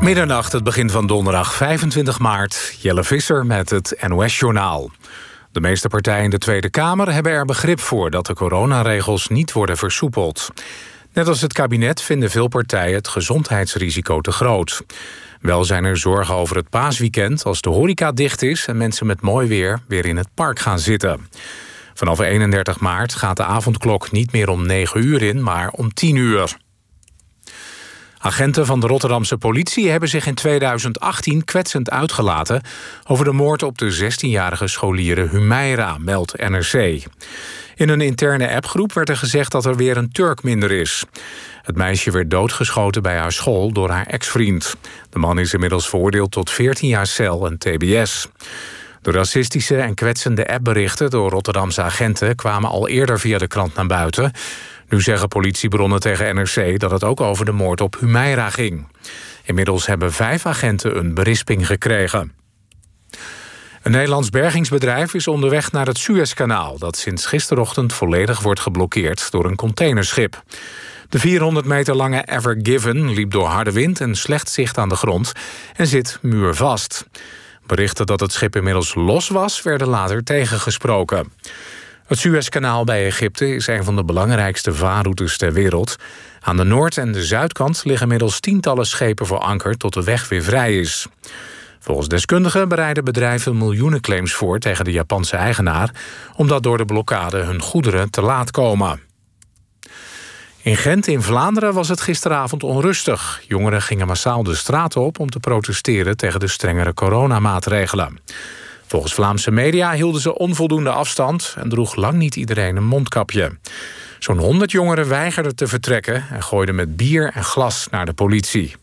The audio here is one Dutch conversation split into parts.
Middernacht, het begin van donderdag 25 maart. Jelle Visser met het NOS-journaal. De meeste partijen in de Tweede Kamer hebben er begrip voor... dat de coronaregels niet worden versoepeld. Net als het kabinet vinden veel partijen het gezondheidsrisico te groot. Wel zijn er zorgen over het paasweekend als de horeca dicht is... en mensen met mooi weer weer in het park gaan zitten. Vanaf 31 maart gaat de avondklok niet meer om 9 uur in, maar om 10 uur. Agenten van de Rotterdamse politie hebben zich in 2018 kwetsend uitgelaten... over de moord op de 16-jarige scholiere Humaira, meldt NRC. In een interne appgroep werd er gezegd dat er weer een Turk minder is. Het meisje werd doodgeschoten bij haar school door haar ex-vriend. De man is inmiddels veroordeeld tot 14 jaar cel en tbs. De racistische en kwetsende appberichten door Rotterdamse agenten... kwamen al eerder via de krant naar buiten... Nu zeggen politiebronnen tegen NRC dat het ook over de moord op Humeira ging. Inmiddels hebben vijf agenten een berisping gekregen. Een Nederlands bergingsbedrijf is onderweg naar het Suezkanaal... dat sinds gisterochtend volledig wordt geblokkeerd door een containerschip. De 400 meter lange Ever Given liep door harde wind en slecht zicht aan de grond... en zit muurvast. Berichten dat het schip inmiddels los was, werden later tegengesproken. Het Suezkanaal bij Egypte is een van de belangrijkste vaarroutes ter wereld. Aan de noord- en de zuidkant liggen inmiddels tientallen schepen voor anker tot de weg weer vrij is. Volgens deskundigen bereiden bedrijven miljoenen claims voor tegen de Japanse eigenaar, omdat door de blokkade hun goederen te laat komen. In Gent in Vlaanderen was het gisteravond onrustig. Jongeren gingen massaal de straat op om te protesteren tegen de strengere coronamaatregelen. Volgens Vlaamse media hielden ze onvoldoende afstand en droeg lang niet iedereen een mondkapje. Zo'n 100 jongeren weigerden te vertrekken en gooiden met bier en glas naar de politie.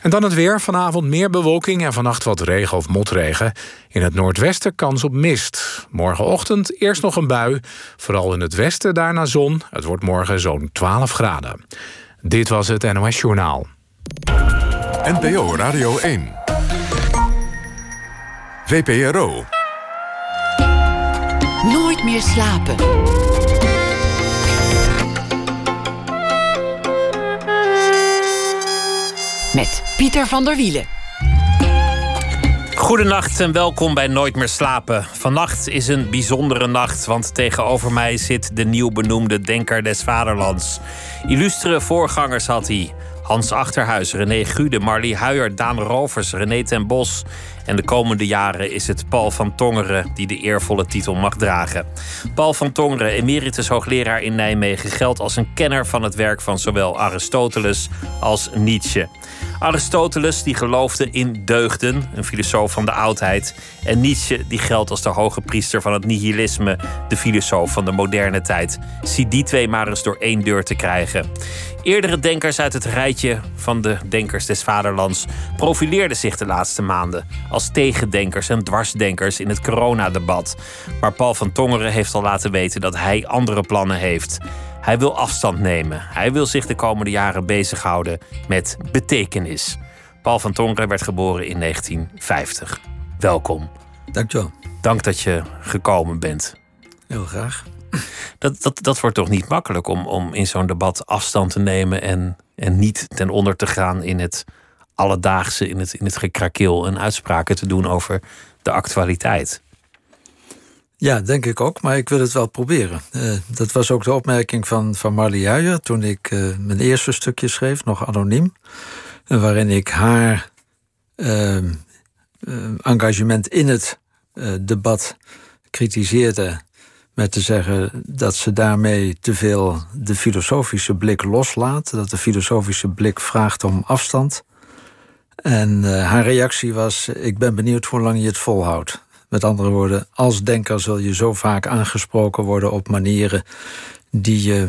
En dan het weer. Vanavond meer bewolking en vannacht wat regen of motregen. In het noordwesten kans op mist. Morgenochtend eerst nog een bui. Vooral in het westen daarna zon. Het wordt morgen zo'n 12 graden. Dit was het NOS Journaal. NPO Radio 1. VPRO. Nooit meer slapen. Met Pieter van der Wielen. Goedenacht en welkom bij Nooit meer slapen. Vannacht is een bijzondere nacht, want tegenover mij zit de nieuw benoemde Denker des Vaderlands. Illustere voorgangers had hij. Hans Achterhuis, René Gude, Marlie Huijer, Daan Rovers, René ten Bos. En de komende jaren is het Paul van Tongeren die de eervolle titel mag dragen. Paul van Tongeren, emeritus hoogleraar in Nijmegen, geldt als een kenner van het werk van zowel Aristoteles als Nietzsche. Aristoteles die geloofde in deugden, een filosoof van de oudheid. En Nietzsche die geldt als de hoge priester van het nihilisme, de filosoof van de moderne tijd. Zie die twee maar eens door één deur te krijgen. Eerdere denkers uit het rijtje van de denkers des vaderlands profileerden zich de laatste maanden als tegendenkers en dwarsdenkers in het coronadebat. Maar Paul van Tongeren heeft al laten weten dat hij andere plannen heeft. Hij wil afstand nemen. Hij wil zich de komende jaren bezighouden met betekenis. Paul van Tongeren werd geboren in 1950. Welkom. Dankjewel. Dank dat je gekomen bent. Heel graag. Dat, dat, dat wordt toch niet makkelijk om, om in zo'n debat afstand te nemen en, en niet ten onder te gaan in het alledaagse, in het, in het gekrakeel en uitspraken te doen over de actualiteit. Ja, denk ik ook, maar ik wil het wel proberen. Uh, dat was ook de opmerking van, van Marlie Huijer toen ik uh, mijn eerste stukje schreef, nog anoniem. Uh, waarin ik haar ehm, engagement in het debat kritiseerde. Met te zeggen dat ze daarmee te veel de filosofische blik loslaat. Dat de filosofische blik vraagt om afstand. En haar reactie was: Ik ben benieuwd hoe lang je het volhoudt. Met andere woorden, als denker zul je zo vaak aangesproken worden op manieren die je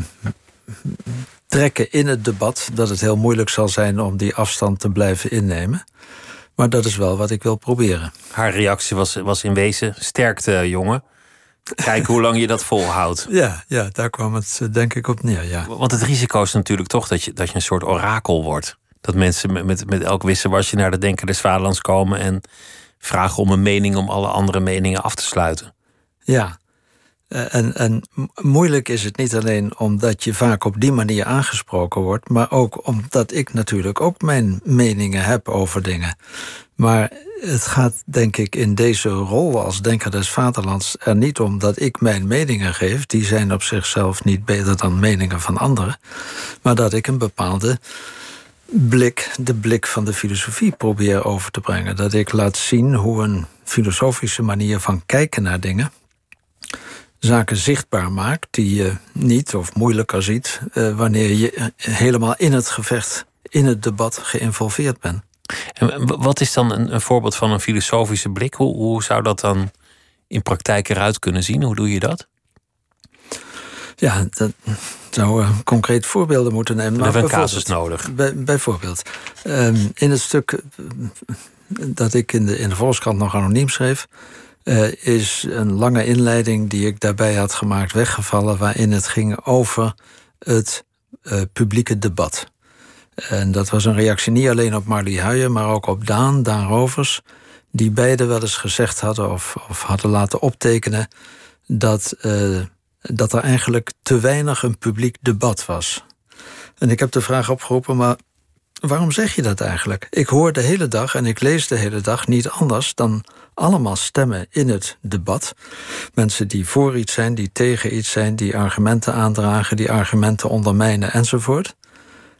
trekken in het debat, dat het heel moeilijk zal zijn om die afstand te blijven innemen. Maar dat is wel wat ik wil proberen. Haar reactie was, was in wezen: sterkte, jongen. Kijk hoe lang je dat volhoudt. Ja, ja, daar kwam het eh, denk ik op neer. Ja. Want het risico is natuurlijk toch dat je, dat je een soort orakel wordt. Dat mensen met, met, met elk wisselwasje naar de Denker des Vaderlands komen en vragen om een mening om alle andere meningen af te sluiten. Ja, Eh, en, en moeilijk is het niet alleen omdat je vaak op die manier aangesproken wordt, maar ook omdat ik natuurlijk ook mijn meningen heb over dingen. Maar het gaat denk ik in deze rol als denker des vaderlands er niet om dat ik mijn meningen geef. Die zijn op zichzelf niet beter dan meningen van anderen. Maar dat ik een bepaalde blik, de blik van de filosofie probeer over te brengen. Dat ik laat zien hoe een filosofische manier van kijken naar dingen zaken zichtbaar maakt die je niet of moeilijker ziet uh, wanneer je helemaal in het gevecht, in het debat geïnvolveerd bent. En wat is dan een, een voorbeeld van een filosofische blik? Hoe, hoe zou dat dan in praktijk eruit kunnen zien? Hoe doe je dat? Ja, dat zou uh, concreet voorbeelden moeten nemen. We hebben een casus nodig. Bij, bijvoorbeeld, um, in het stuk eh, dat ik in de, in de Volkskrant nog anoniem schreef... Uh, is een lange inleiding die ik daarbij had gemaakt weggevallen... waarin het ging over het uh, publieke debat. En dat was een reactie niet alleen op Marlie Huijen, maar ook op Daan, Daan Rovers... die beide wel eens gezegd hadden of, of hadden laten optekenen... dat, uh, dat er eigenlijk te weinig een publiek debat was. En ik heb de vraag opgeroepen, maar waarom zeg je dat eigenlijk? Ik hoor de hele dag en ik lees de hele dag niet anders dan allemaal stemmen in het debat. Mensen die voor iets zijn, die tegen iets zijn, die argumenten aandragen, die argumenten ondermijnen enzovoort.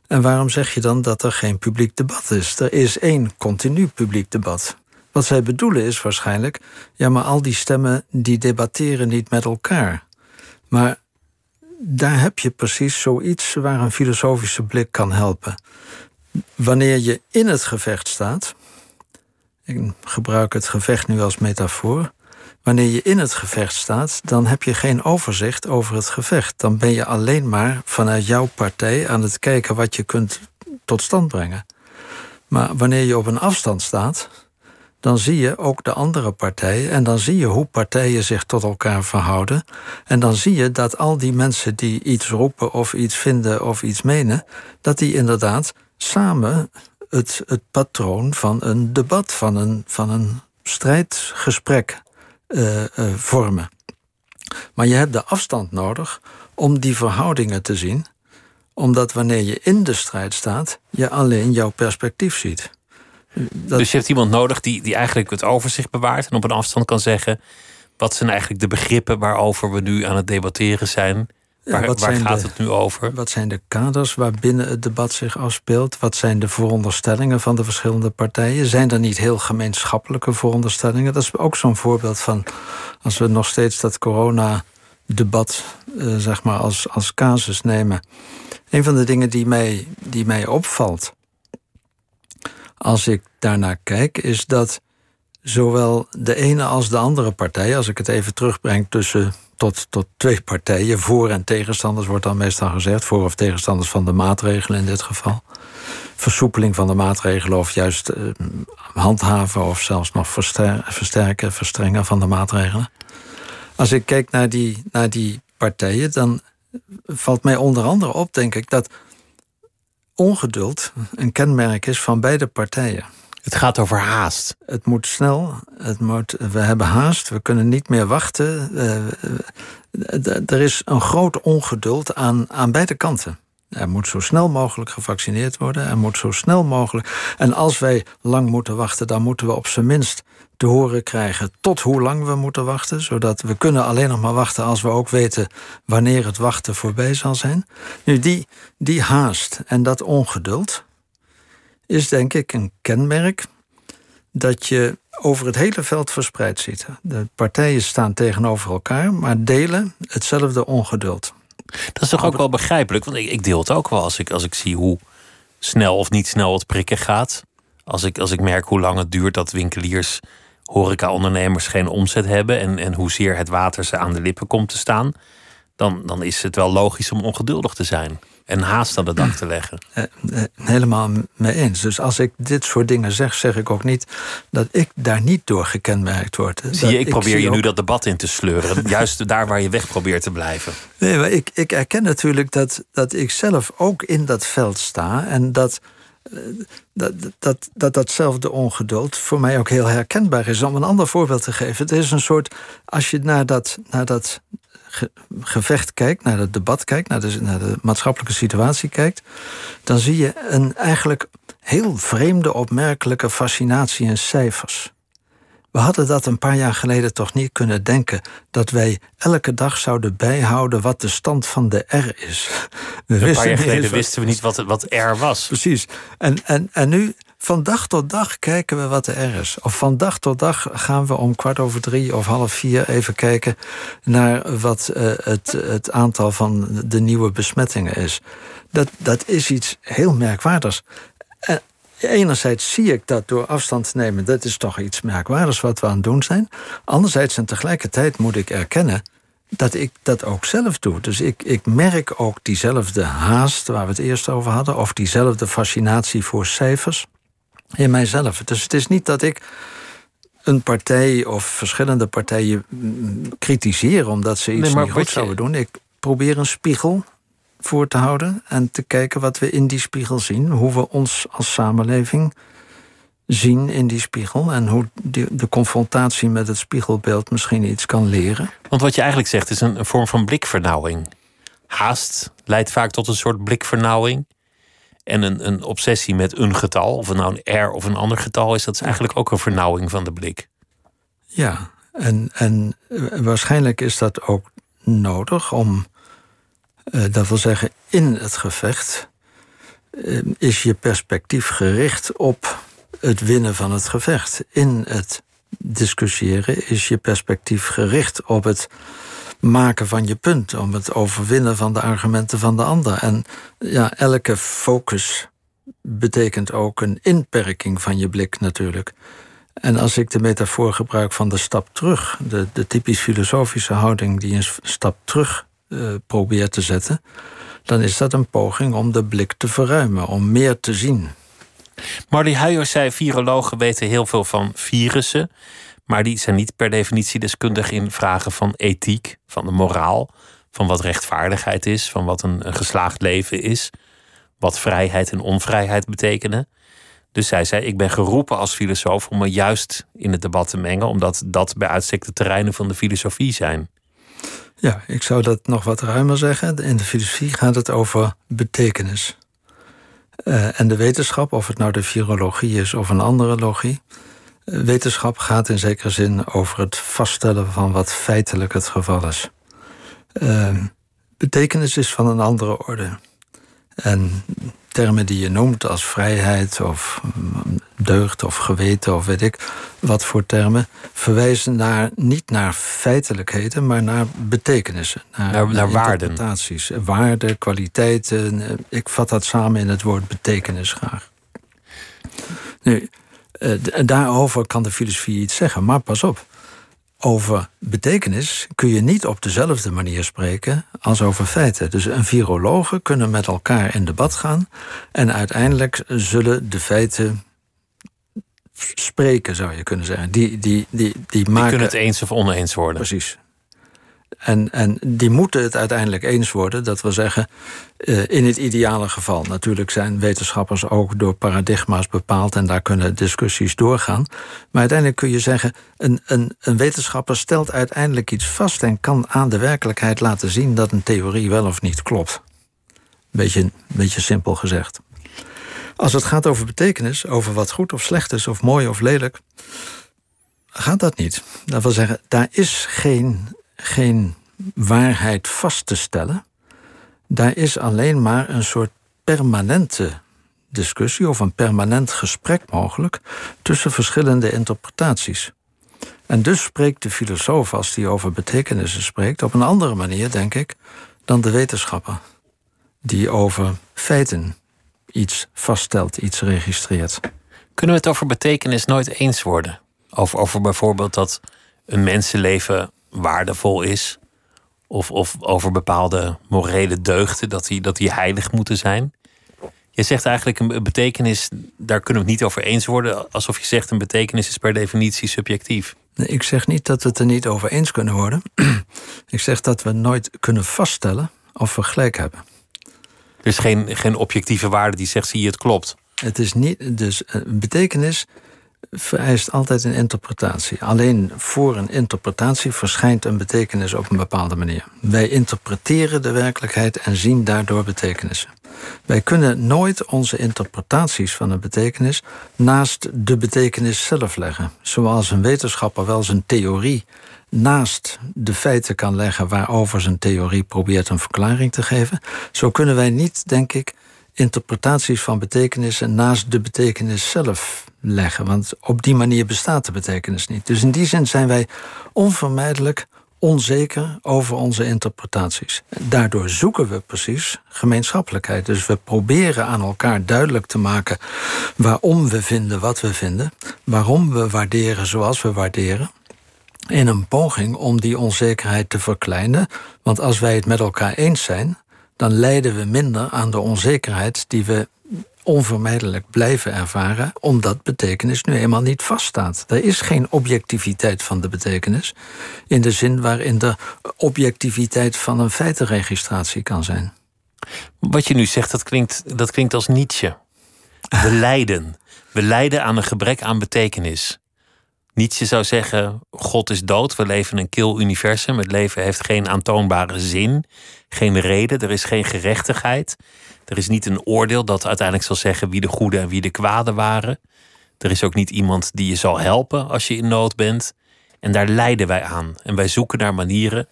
En waarom zeg je dan dat er geen publiek debat is? Er is één continu publiek debat. Wat zij bedoelen is waarschijnlijk, ja, maar al die stemmen die debatteren niet met elkaar. Maar daar heb je precies zoiets waar een filosofische blik kan helpen. Wanneer je in het gevecht staat, ik gebruik het gevecht nu als metafoor. Wanneer je in het gevecht staat, dan heb je geen overzicht over het gevecht. Dan ben je alleen maar vanuit jouw partij aan het kijken wat je kunt tot stand brengen. Maar wanneer je op een afstand staat, dan zie je ook de andere partijen en dan zie je hoe partijen zich tot elkaar verhouden. En dan zie je dat al die mensen die iets roepen of iets vinden of iets menen, dat die inderdaad samen het, het patroon van een debat, van een, van een strijdgesprek uh, uh, vormen. Maar je hebt de afstand nodig om die verhoudingen te zien, omdat wanneer je in de strijd staat, je alleen jouw perspectief ziet. Dat... Dus je hebt iemand nodig die, die eigenlijk het overzicht bewaart en op een afstand kan zeggen: wat zijn eigenlijk de begrippen waarover we nu aan het debatteren zijn? Waar, waar gaat het nu over? Wat zijn de kaders waarbinnen het debat zich afspeelt? Wat zijn de veronderstellingen van de verschillende partijen? Zijn er niet heel gemeenschappelijke veronderstellingen? Dat is ook zo'n voorbeeld van als we nog steeds dat corona-debat uh, zeg maar als, als casus nemen. Een van de dingen die mij, die mij opvalt als ik daarnaar kijk, is dat zowel de ene als de andere partij, als ik het even terugbreng tussen tot, tot twee partijen. Voor- en tegenstanders wordt dan meestal gezegd. Voor- of tegenstanders van de maatregelen in dit geval. Versoepeling van de maatregelen of juist eh, handhaven of zelfs nog versterken, verstrengen van de maatregelen. Als ik kijk naar die, naar die partijen, dan valt mij onder andere op, denk ik, dat ongeduld een kenmerk is van beide partijen. Het gaat over haast. Het moet snel. Het moet, we hebben haast. We kunnen niet meer wachten. Uh, er is een groot ongeduld aan, aan beide kanten. Er moet zo snel mogelijk gevaccineerd worden. Er moet zo snel mogelijk. En als wij lang moeten wachten, dan moeten we op zijn minst te horen krijgen tot hoe lang we moeten wachten. Zodat we kunnen alleen nog maar wachten als we ook weten wanneer het wachten voorbij zal zijn. Nu, die, die haast en dat ongeduld, is denk ik een kenmerk dat je over het hele veld verspreid ziet. De partijen staan tegenover elkaar, maar delen hetzelfde ongeduld. Dat is toch ook wel begrijpelijk, want ik, ik deel het ook wel als ik, als ik zie hoe snel of niet snel het prikken gaat. Als ik, als ik merk hoe lang het duurt dat winkeliers, horeca-ondernemers geen omzet hebben en, en hoezeer het water ze aan de lippen komt te staan, dan, dan is het wel logisch om ongeduldig te zijn en haast aan de dag te leggen. Eh, eh, helemaal mee eens. Dus als ik dit soort dingen zeg, zeg ik ook niet dat ik daar niet door gekenmerkt word. Zie je, ik probeer je nu dat debat in te sleuren. juist daar waar je weg probeert te blijven. Nee, maar ik, ik erken natuurlijk dat, dat ik zelf ook in dat veld sta. En dat dat, dat, dat datzelfde ongeduld voor mij ook heel herkenbaar is. Om een ander voorbeeld te geven. Het is een soort, als je naar dat, naar dat gevecht kijkt, naar het debat kijkt, naar de, naar de maatschappelijke situatie kijkt, dan zie je een eigenlijk heel vreemde, opmerkelijke fascinatie in cijfers. We hadden dat een paar jaar geleden toch niet kunnen denken. Dat wij elke dag zouden bijhouden wat de stand van de R is. We een paar jaar geleden wisten we niet wat, wat R was. Precies. En, en, en nu, van dag tot dag kijken we wat de R is. Of van dag tot dag gaan we om kwart over drie of half vier even kijken naar wat uh, het, het aantal van de nieuwe besmettingen is. Dat, dat is iets heel merkwaardigs. En enerzijds zie ik dat door afstand te nemen, dat is toch iets merkwaardigs wat we aan het doen zijn. Anderzijds en tegelijkertijd moet ik erkennen dat ik dat ook zelf doe. Dus ik, ik merk ook diezelfde haast waar we het eerst over hadden, of diezelfde fascinatie voor cijfers in mijzelf. Dus het is niet dat ik een partij of verschillende partijen kritiseer omdat ze iets niet goed zouden doen. Ik probeer een spiegel voor te houden en te kijken wat we in die spiegel zien. Hoe we ons als samenleving zien in die spiegel en hoe de confrontatie met het spiegelbeeld misschien iets kan leren. Want wat je eigenlijk zegt is een, een vorm van blikvernauwing. Haast leidt vaak tot een soort blikvernauwing. En een, een obsessie met een getal, of het nou een R of een ander getal is, dat is eigenlijk ook een vernauwing van de blik. Ja, en, en eh, waarschijnlijk is dat ook nodig om eh, dat wil zeggen, in het gevecht eh, is je perspectief gericht op het winnen van het gevecht. In het discussiëren is je perspectief gericht op het maken van je punt, om het overwinnen van de argumenten van de ander. En ja, elke focus betekent ook een inperking van je blik natuurlijk. En als ik de metafoor gebruik van de stap terug, de, de typisch filosofische houding die een stap terug uh, probeert te zetten, dan is dat een poging om de blik te verruimen, om meer te zien. Marley Huijer zei: virologen weten heel veel van virussen, maar die zijn niet per definitie deskundig in vragen van ethiek, van de moraal, van wat rechtvaardigheid is, van wat een, geslaagd leven is, wat vrijheid en onvrijheid betekenen. Dus zij zei: Ik ben geroepen als filosoof om me juist in het debat te mengen, omdat dat bij uitstek de terreinen van de filosofie zijn. Ja, ik zou dat nog wat ruimer zeggen. In de filosofie gaat het over betekenis. Uh, en de wetenschap, of het nou de virologie is of een andere logie, wetenschap gaat in zekere zin over het vaststellen van wat feitelijk het geval is. Uh, betekenis is van een andere orde. En termen die je noemt als vrijheid of mm, deugd of geweten of weet ik wat voor termen, verwijzen naar, niet naar feitelijkheden, maar naar betekenissen. Naar, naar, naar waarden. Waarden, kwaliteiten. Ik vat dat samen in het woord betekenis graag. Nu, eh, daarover kan de filosofie iets zeggen, maar pas op over betekenis kun je niet op dezelfde manier spreken als over feiten. Dus een virologen kunnen met elkaar in debat gaan en uiteindelijk zullen de feiten spreken, zou je kunnen zeggen. Die, die, die, die, maken... kunnen het eens of oneens worden. Precies. En, en die moeten het uiteindelijk eens worden. Dat wil zeggen, uh, in het ideale geval. Natuurlijk zijn wetenschappers ook door paradigma's bepaald en daar kunnen discussies doorgaan. Maar uiteindelijk kun je zeggen, een, een, een wetenschapper stelt uiteindelijk iets vast en kan aan de werkelijkheid laten zien dat een theorie wel of niet klopt. Beetje, beetje simpel gezegd. Als het gaat over betekenis, over wat goed of slecht is, of mooi of lelijk, gaat dat niet. Dat wil zeggen, daar is geen geen waarheid vast te stellen. Daar is alleen maar een soort permanente discussie of een permanent gesprek mogelijk tussen verschillende interpretaties. En dus spreekt de filosoof, als hij over betekenissen spreekt, op een andere manier, denk ik, dan de wetenschapper, die over feiten iets vaststelt, iets registreert. Kunnen we het over betekenis nooit eens worden? Over, over bijvoorbeeld dat een mensenleven waardevol is. Of, of over bepaalde morele deugden, dat die, dat die heilig moeten zijn. Je zegt eigenlijk een betekenis, daar kunnen we het niet over eens worden. Alsof je zegt een betekenis is per definitie subjectief. Nee, ik zeg niet dat we het er niet over eens kunnen worden. ik zeg dat we nooit kunnen vaststellen of we gelijk hebben. Er is geen, geen objectieve waarde die zegt, zie je, het klopt. Het is niet, dus een betekenis vereist altijd een interpretatie. Alleen voor een interpretatie verschijnt een betekenis op een bepaalde manier. Wij interpreteren de werkelijkheid en zien daardoor betekenissen. Wij kunnen nooit onze interpretaties van een betekenis naast de betekenis zelf leggen. Zoals een wetenschapper wel zijn theorie naast de feiten kan leggen waarover zijn theorie probeert een verklaring te geven. Zo kunnen wij niet, denk ik, interpretaties van betekenissen naast de betekenis zelf leggen. Want op die manier bestaat de betekenis niet. Dus in die zin zijn wij onvermijdelijk onzeker over onze interpretaties. Daardoor zoeken we precies gemeenschappelijkheid. Dus we proberen aan elkaar duidelijk te maken waarom we vinden wat we vinden, waarom we waarderen zoals we waarderen. In een poging om die onzekerheid te verkleinen. Want als wij het met elkaar eens zijn, dan lijden we minder aan de onzekerheid die we onvermijdelijk blijven ervaren, omdat betekenis nu eenmaal niet vaststaat. Er is geen objectiviteit van de betekenis, in de zin waarin de objectiviteit van een feitenregistratie kan zijn. Wat je nu zegt, dat klinkt, dat klinkt als Nietzsche. We lijden. We lijden aan een gebrek aan betekenis. Nietzsche zou zeggen: God is dood, we leven in een kil universum. Het leven heeft geen aantoonbare zin, geen reden, er is geen gerechtigheid. Er is niet een oordeel dat uiteindelijk zal zeggen wie de goede en wie de kwade waren. Er is ook niet iemand die je zal helpen als je in nood bent. En daar lijden wij aan. En wij zoeken naar manieren,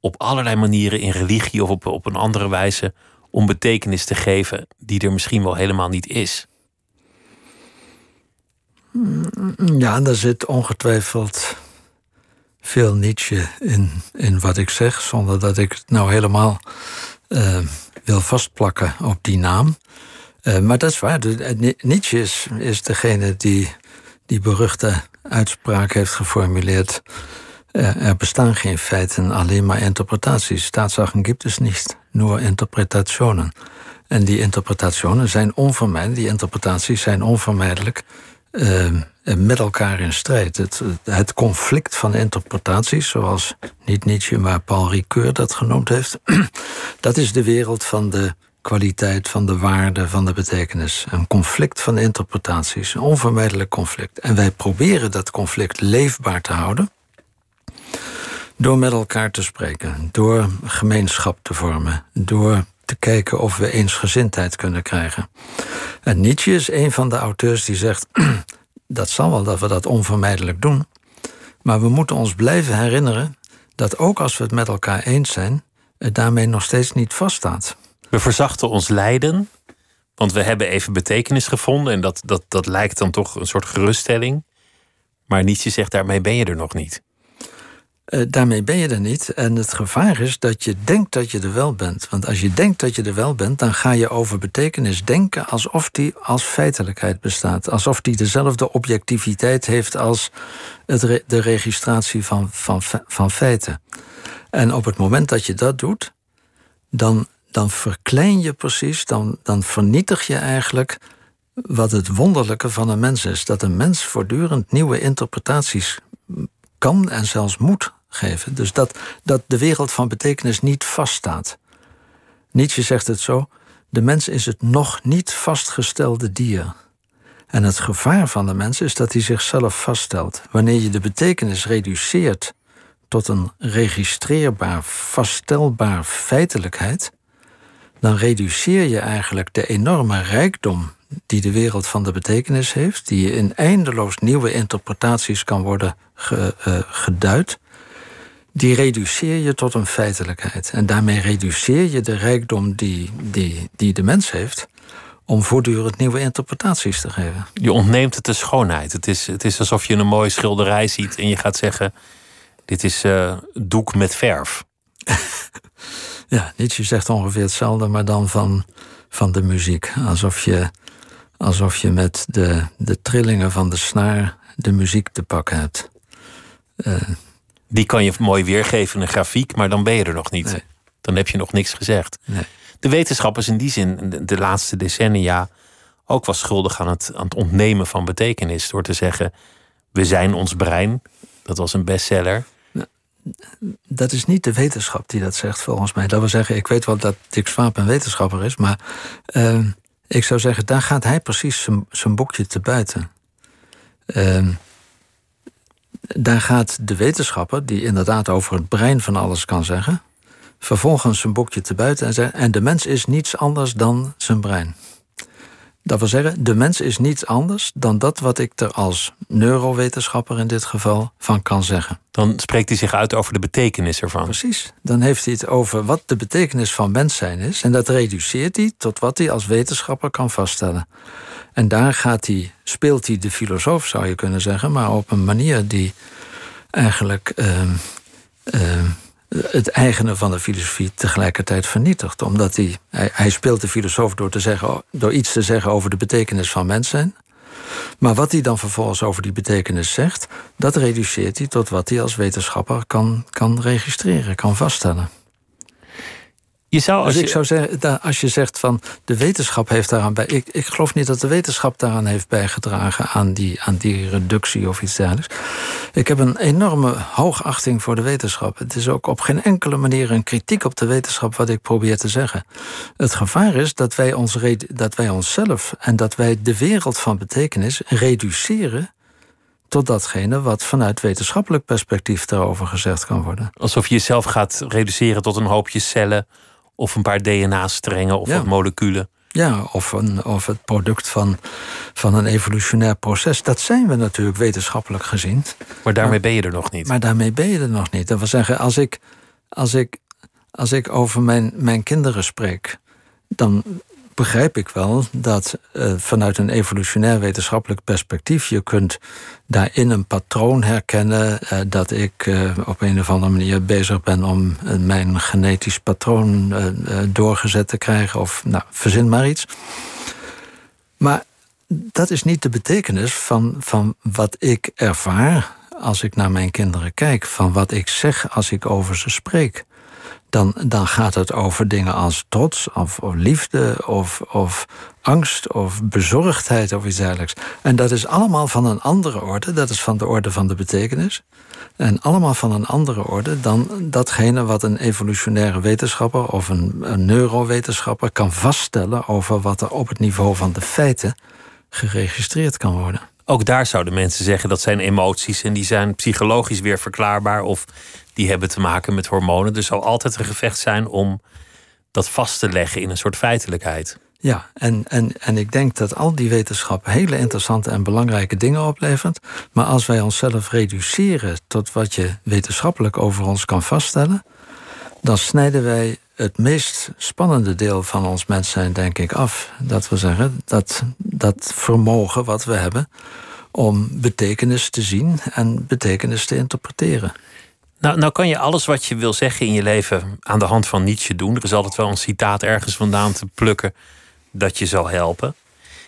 op allerlei manieren in religie of op, op een andere wijze, om betekenis te geven die er misschien wel helemaal niet is. Ja, daar zit ongetwijfeld veel Nietzsche in, in wat ik zeg, zonder dat ik het nou helemaal uh, wil vastplakken op die naam. Uh, maar dat is waar. De, Nietzsche is, is degene die die beruchte uitspraak heeft geformuleerd. Er bestaan geen feiten, alleen maar interpretaties. Tatsachen gibt es nicht, nur Interpretationen. En die interpretationen zijn onvermijdelijk, die interpretaties zijn onvermijdelijk uh, met elkaar in strijd. Het, het, conflict van interpretaties, zoals niet Nietzsche, maar Paul Ricoeur dat genoemd heeft, dat is de wereld van de kwaliteit, van de waarde, van de betekenis. Een conflict van interpretaties, een onvermijdelijk conflict. En wij proberen dat conflict leefbaar te houden door met elkaar te spreken, door gemeenschap te vormen, door te kijken of we eensgezindheid kunnen krijgen. En Nietzsche is een van de auteurs die zegt: dat zal wel dat we dat onvermijdelijk doen. Maar we moeten ons blijven herinneren dat ook als we het met elkaar eens zijn, het daarmee nog steeds niet vaststaat. We verzachten ons lijden, want we hebben even betekenis gevonden en dat, dat, dat lijkt dan toch een soort geruststelling. Maar Nietzsche zegt daarmee ben je er nog niet. Uh, daarmee ben je er niet. En het gevaar is dat je denkt dat je er wel bent. Want als je denkt dat je er wel bent, dan ga je over betekenis denken alsof die als feitelijkheid bestaat. Alsof die dezelfde objectiviteit heeft als de registratie van, van, van feiten. En op het moment dat je dat doet, dan, dan verklein je precies, dan, dan vernietig je eigenlijk wat het wonderlijke van een mens is. Dat een mens voortdurend nieuwe interpretaties kan en zelfs moet geven. Dus dat, dat de wereld van betekenis niet vaststaat. Nietzsche zegt het zo: de mens is het nog niet vastgestelde dier. En het gevaar van de mens is dat hij zichzelf vaststelt. Wanneer je de betekenis reduceert tot een registreerbaar, vaststelbaar feitelijkheid, dan reduceer je eigenlijk de enorme rijkdom die de wereld van de betekenis heeft, die in eindeloos nieuwe interpretaties kan worden ge, uh, geduid, die reduceer je tot een feitelijkheid. En daarmee reduceer je de rijkdom die, die, die de mens heeft om voortdurend nieuwe interpretaties te geven. Je ontneemt het de schoonheid. Het is, het is alsof je een mooie schilderij ziet en je gaat zeggen: Dit is uh, doek met verf. ja, Nietzsche zegt ongeveer hetzelfde, maar dan van, van de muziek. Alsof je, alsof je met de, de trillingen van de snaar de muziek te pakken hebt. Uh, die kan je mooi weergeven in een grafiek, maar dan ben je er nog niet. Dan heb je nog niks gezegd. Nee. De wetenschap is in die zin de, laatste decennia ook wel schuldig aan het, aan het ontnemen van betekenis. Door te zeggen, we zijn ons brein. Dat was een bestseller. Dat is niet de wetenschap die dat zegt, volgens mij. Dat wil zeggen, ik weet wel dat Dick Swaap een wetenschapper is, maar uh, ik zou zeggen, daar gaat hij precies zijn, boekje te buiten. Ehm, daar gaat de wetenschapper, die inderdaad over het brein van alles kan zeggen, vervolgens zijn boekje te buiten en zegt: En de mens is niets anders dan zijn brein. Dat wil zeggen, de mens is niets anders dan dat wat ik er als neurowetenschapper in dit geval van kan zeggen. Dan spreekt hij zich uit over de betekenis ervan. Precies. Dan heeft hij het over wat de betekenis van mens zijn is. En dat reduceert hij tot wat hij als wetenschapper kan vaststellen. En daar gaat hij, speelt hij de filosoof, zou je kunnen zeggen, maar op een manier die eigenlijk. Uh, het eigene van de filosofie tegelijkertijd vernietigt. Omdat hij, hij, hij, speelt de filosoof door, te zeggen, door iets te zeggen over de betekenis van mens zijn. Maar wat hij dan vervolgens over die betekenis zegt, dat reduceert hij tot wat hij als wetenschapper kan, kan registreren, kan vaststellen. Je zou als dus ik zou zeggen, als je zegt van de wetenschap heeft daaraan bij. Ik, ik geloof niet dat de wetenschap daaraan heeft bijgedragen aan die, aan die reductie of iets dergelijks. Ik heb een enorme hoogachting voor de wetenschap. Het is ook op geen enkele manier een kritiek op de wetenschap wat ik probeer te zeggen. Het gevaar is dat wij, ons, dat wij onszelf en dat wij de wereld van betekenis reduceren tot datgene wat vanuit wetenschappelijk perspectief daarover gezegd kan worden. Alsof je jezelf gaat reduceren tot een hoopje cellen of een paar DNA-strengen of wat moleculen. Ja, of, een, of het product van, van een evolutionair proces. Dat zijn we natuurlijk wetenschappelijk gezien. Maar daarmee ben je er nog niet. Maar daarmee ben je er nog niet. Dat wil zeggen, als ik, als ik, als ik over mijn, mijn kinderen spreek, dan begrijp ik wel dat uh, vanuit een evolutionair wetenschappelijk perspectief je kunt daarin een patroon herkennen uh, dat ik uh, op een of andere manier bezig ben om mijn genetisch patroon doorgezet te krijgen of nou, verzin maar iets. Maar dat is niet de betekenis van, van wat ik ervaar als ik naar mijn kinderen kijk, van wat ik zeg als ik over ze spreek dan, dan gaat het over dingen als trots of, liefde of, of angst of bezorgdheid of iets dergelijks. En dat is allemaal van een andere orde, dat is van de orde van de betekenis. En allemaal van een andere orde dan datgene wat een evolutionaire wetenschapper of een, een neurowetenschapper kan vaststellen over wat er op het niveau van de feiten geregistreerd kan worden. Ook daar zouden mensen zeggen dat zijn emoties en die zijn psychologisch weer verklaarbaar of die hebben te maken met hormonen. Er zal altijd een gevecht zijn om dat vast te leggen in een soort feitelijkheid. Ja, en, en, en ik denk dat al die wetenschap hele interessante en belangrijke dingen oplevert. Maar als wij onszelf reduceren tot wat je wetenschappelijk over ons kan vaststellen, dan snijden wij het meest spannende deel van ons mens zijn, denk ik, af. Dat we zeggen, dat, dat vermogen wat we hebben om betekenis te zien en betekenis te interpreteren. Nou, nou kan je alles wat je wil zeggen in je leven aan de hand van Nietzsche doen. Er is altijd wel een citaat ergens vandaan te plukken dat je zal helpen.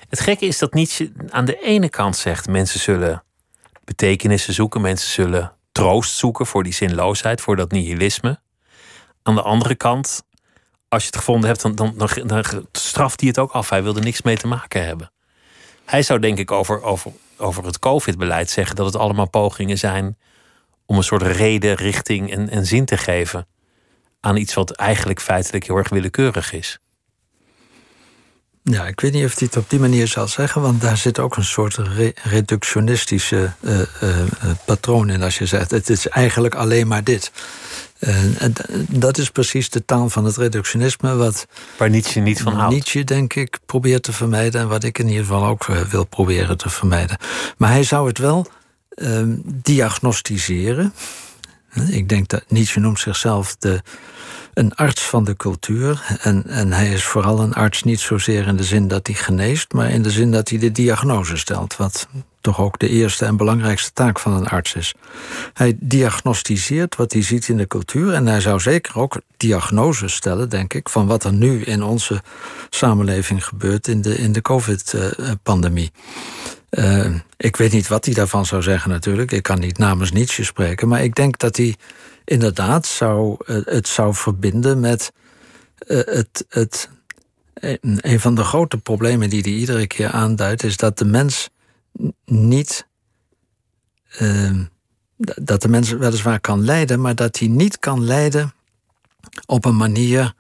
Het gekke is dat Nietzsche aan de ene kant zegt: mensen zullen betekenissen zoeken, mensen zullen troost zoeken voor die zinloosheid, voor dat nihilisme. Aan de andere kant, als je het gevonden hebt, dan, dan, dan, straft hij het ook af. Hij wil er niks mee te maken hebben. Hij zou denk ik over, over, over het COVID-beleid zeggen dat het allemaal pogingen zijn om een soort reden, richting en, en zin te geven aan iets wat eigenlijk feitelijk heel erg willekeurig is. Ja, ik weet niet of hij het op die manier zal zeggen, want daar zit ook een soort reductionistische uh, uh, patroon in als je zegt: het is eigenlijk alleen maar dit. En dat is precies de taal van het reductionisme, wat. Waar Nietzsche niet van houdt. Nietzsche, denk ik, probeert te vermijden en wat ik in ieder geval ook wil proberen te vermijden. Maar hij zou het wel Ehm, diagnostiseren. Ik denk dat Nietzsche noemt zichzelf de, een arts van de cultuur. En, en hij is vooral een arts niet zozeer in de zin dat hij geneest, maar in de zin dat hij de diagnose stelt. Wat toch ook de eerste en belangrijkste taak van een arts is. Hij diagnostiseert wat hij ziet in de cultuur. En hij zou zeker ook diagnoses stellen, denk ik, van wat er nu in onze samenleving gebeurt in de, in de COVID-pandemie. Uh, ik weet niet wat hij daarvan zou zeggen natuurlijk. Ik kan niet namens Nietzsche spreken. Maar ik denk dat hij inderdaad zou, uh, het zou verbinden met uh, het, het... Een van de grote problemen die hij iedere keer aanduidt... is dat de mens niet... Ehm, dat de mens weliswaar kan lijden... maar dat hij niet kan lijden op een manier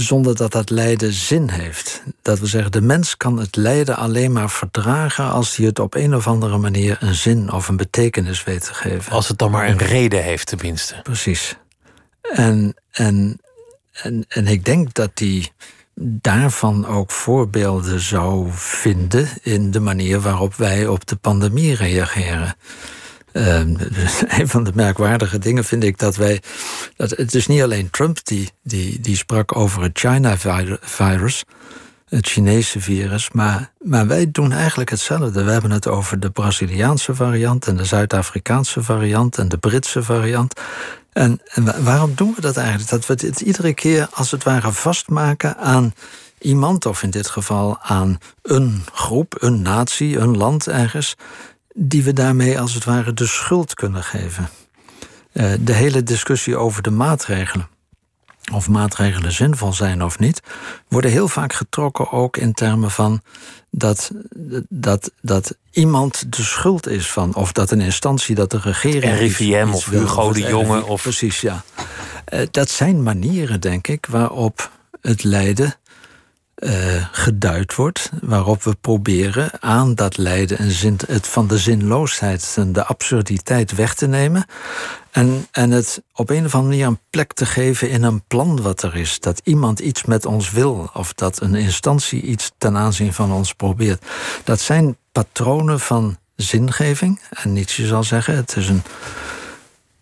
zonder dat dat lijden zin heeft. Dat we zeggen, de mens kan het lijden alleen maar verdragen als hij het op een of andere manier een zin of een betekenis weet te geven. Als het dan maar een reden heeft, tenminste. Precies. En, en, en, en ik denk dat hij daarvan ook voorbeelden zou vinden in de manier waarop wij op de pandemie reageren. Uh, een van de merkwaardige dingen vind ik dat wij. Dat het is niet alleen Trump die, die, die sprak over het China-virus, het Chinese virus, maar, maar wij doen eigenlijk hetzelfde. We hebben het over de Braziliaanse variant en de Zuid-Afrikaanse variant en de Britse variant. En waarom doen we dat eigenlijk? Dat we het iedere keer als het ware vastmaken aan iemand, of in dit geval aan een groep, een natie, een land ergens die we daarmee als het ware de schuld kunnen geven. Uh, de hele discussie over de maatregelen, of maatregelen zinvol zijn of niet, worden heel vaak getrokken ook in termen van dat, dat, dat iemand de schuld is van, of dat een instantie, dat de regering. RIVM of Hugo de Jonge. Of... Precies, ja. Uh, dat zijn manieren, denk ik, waarop het lijden uh, geduid wordt, waarop we proberen aan dat lijden en zin, het van de zinloosheid en de absurditeit weg te nemen. En, en het op een of andere manier een plek te geven in een plan wat er is. Dat iemand iets met ons wil, of dat een instantie iets ten aanzien van ons probeert. Dat zijn patronen van zingeving. En Nietzsche zal zeggen: het is een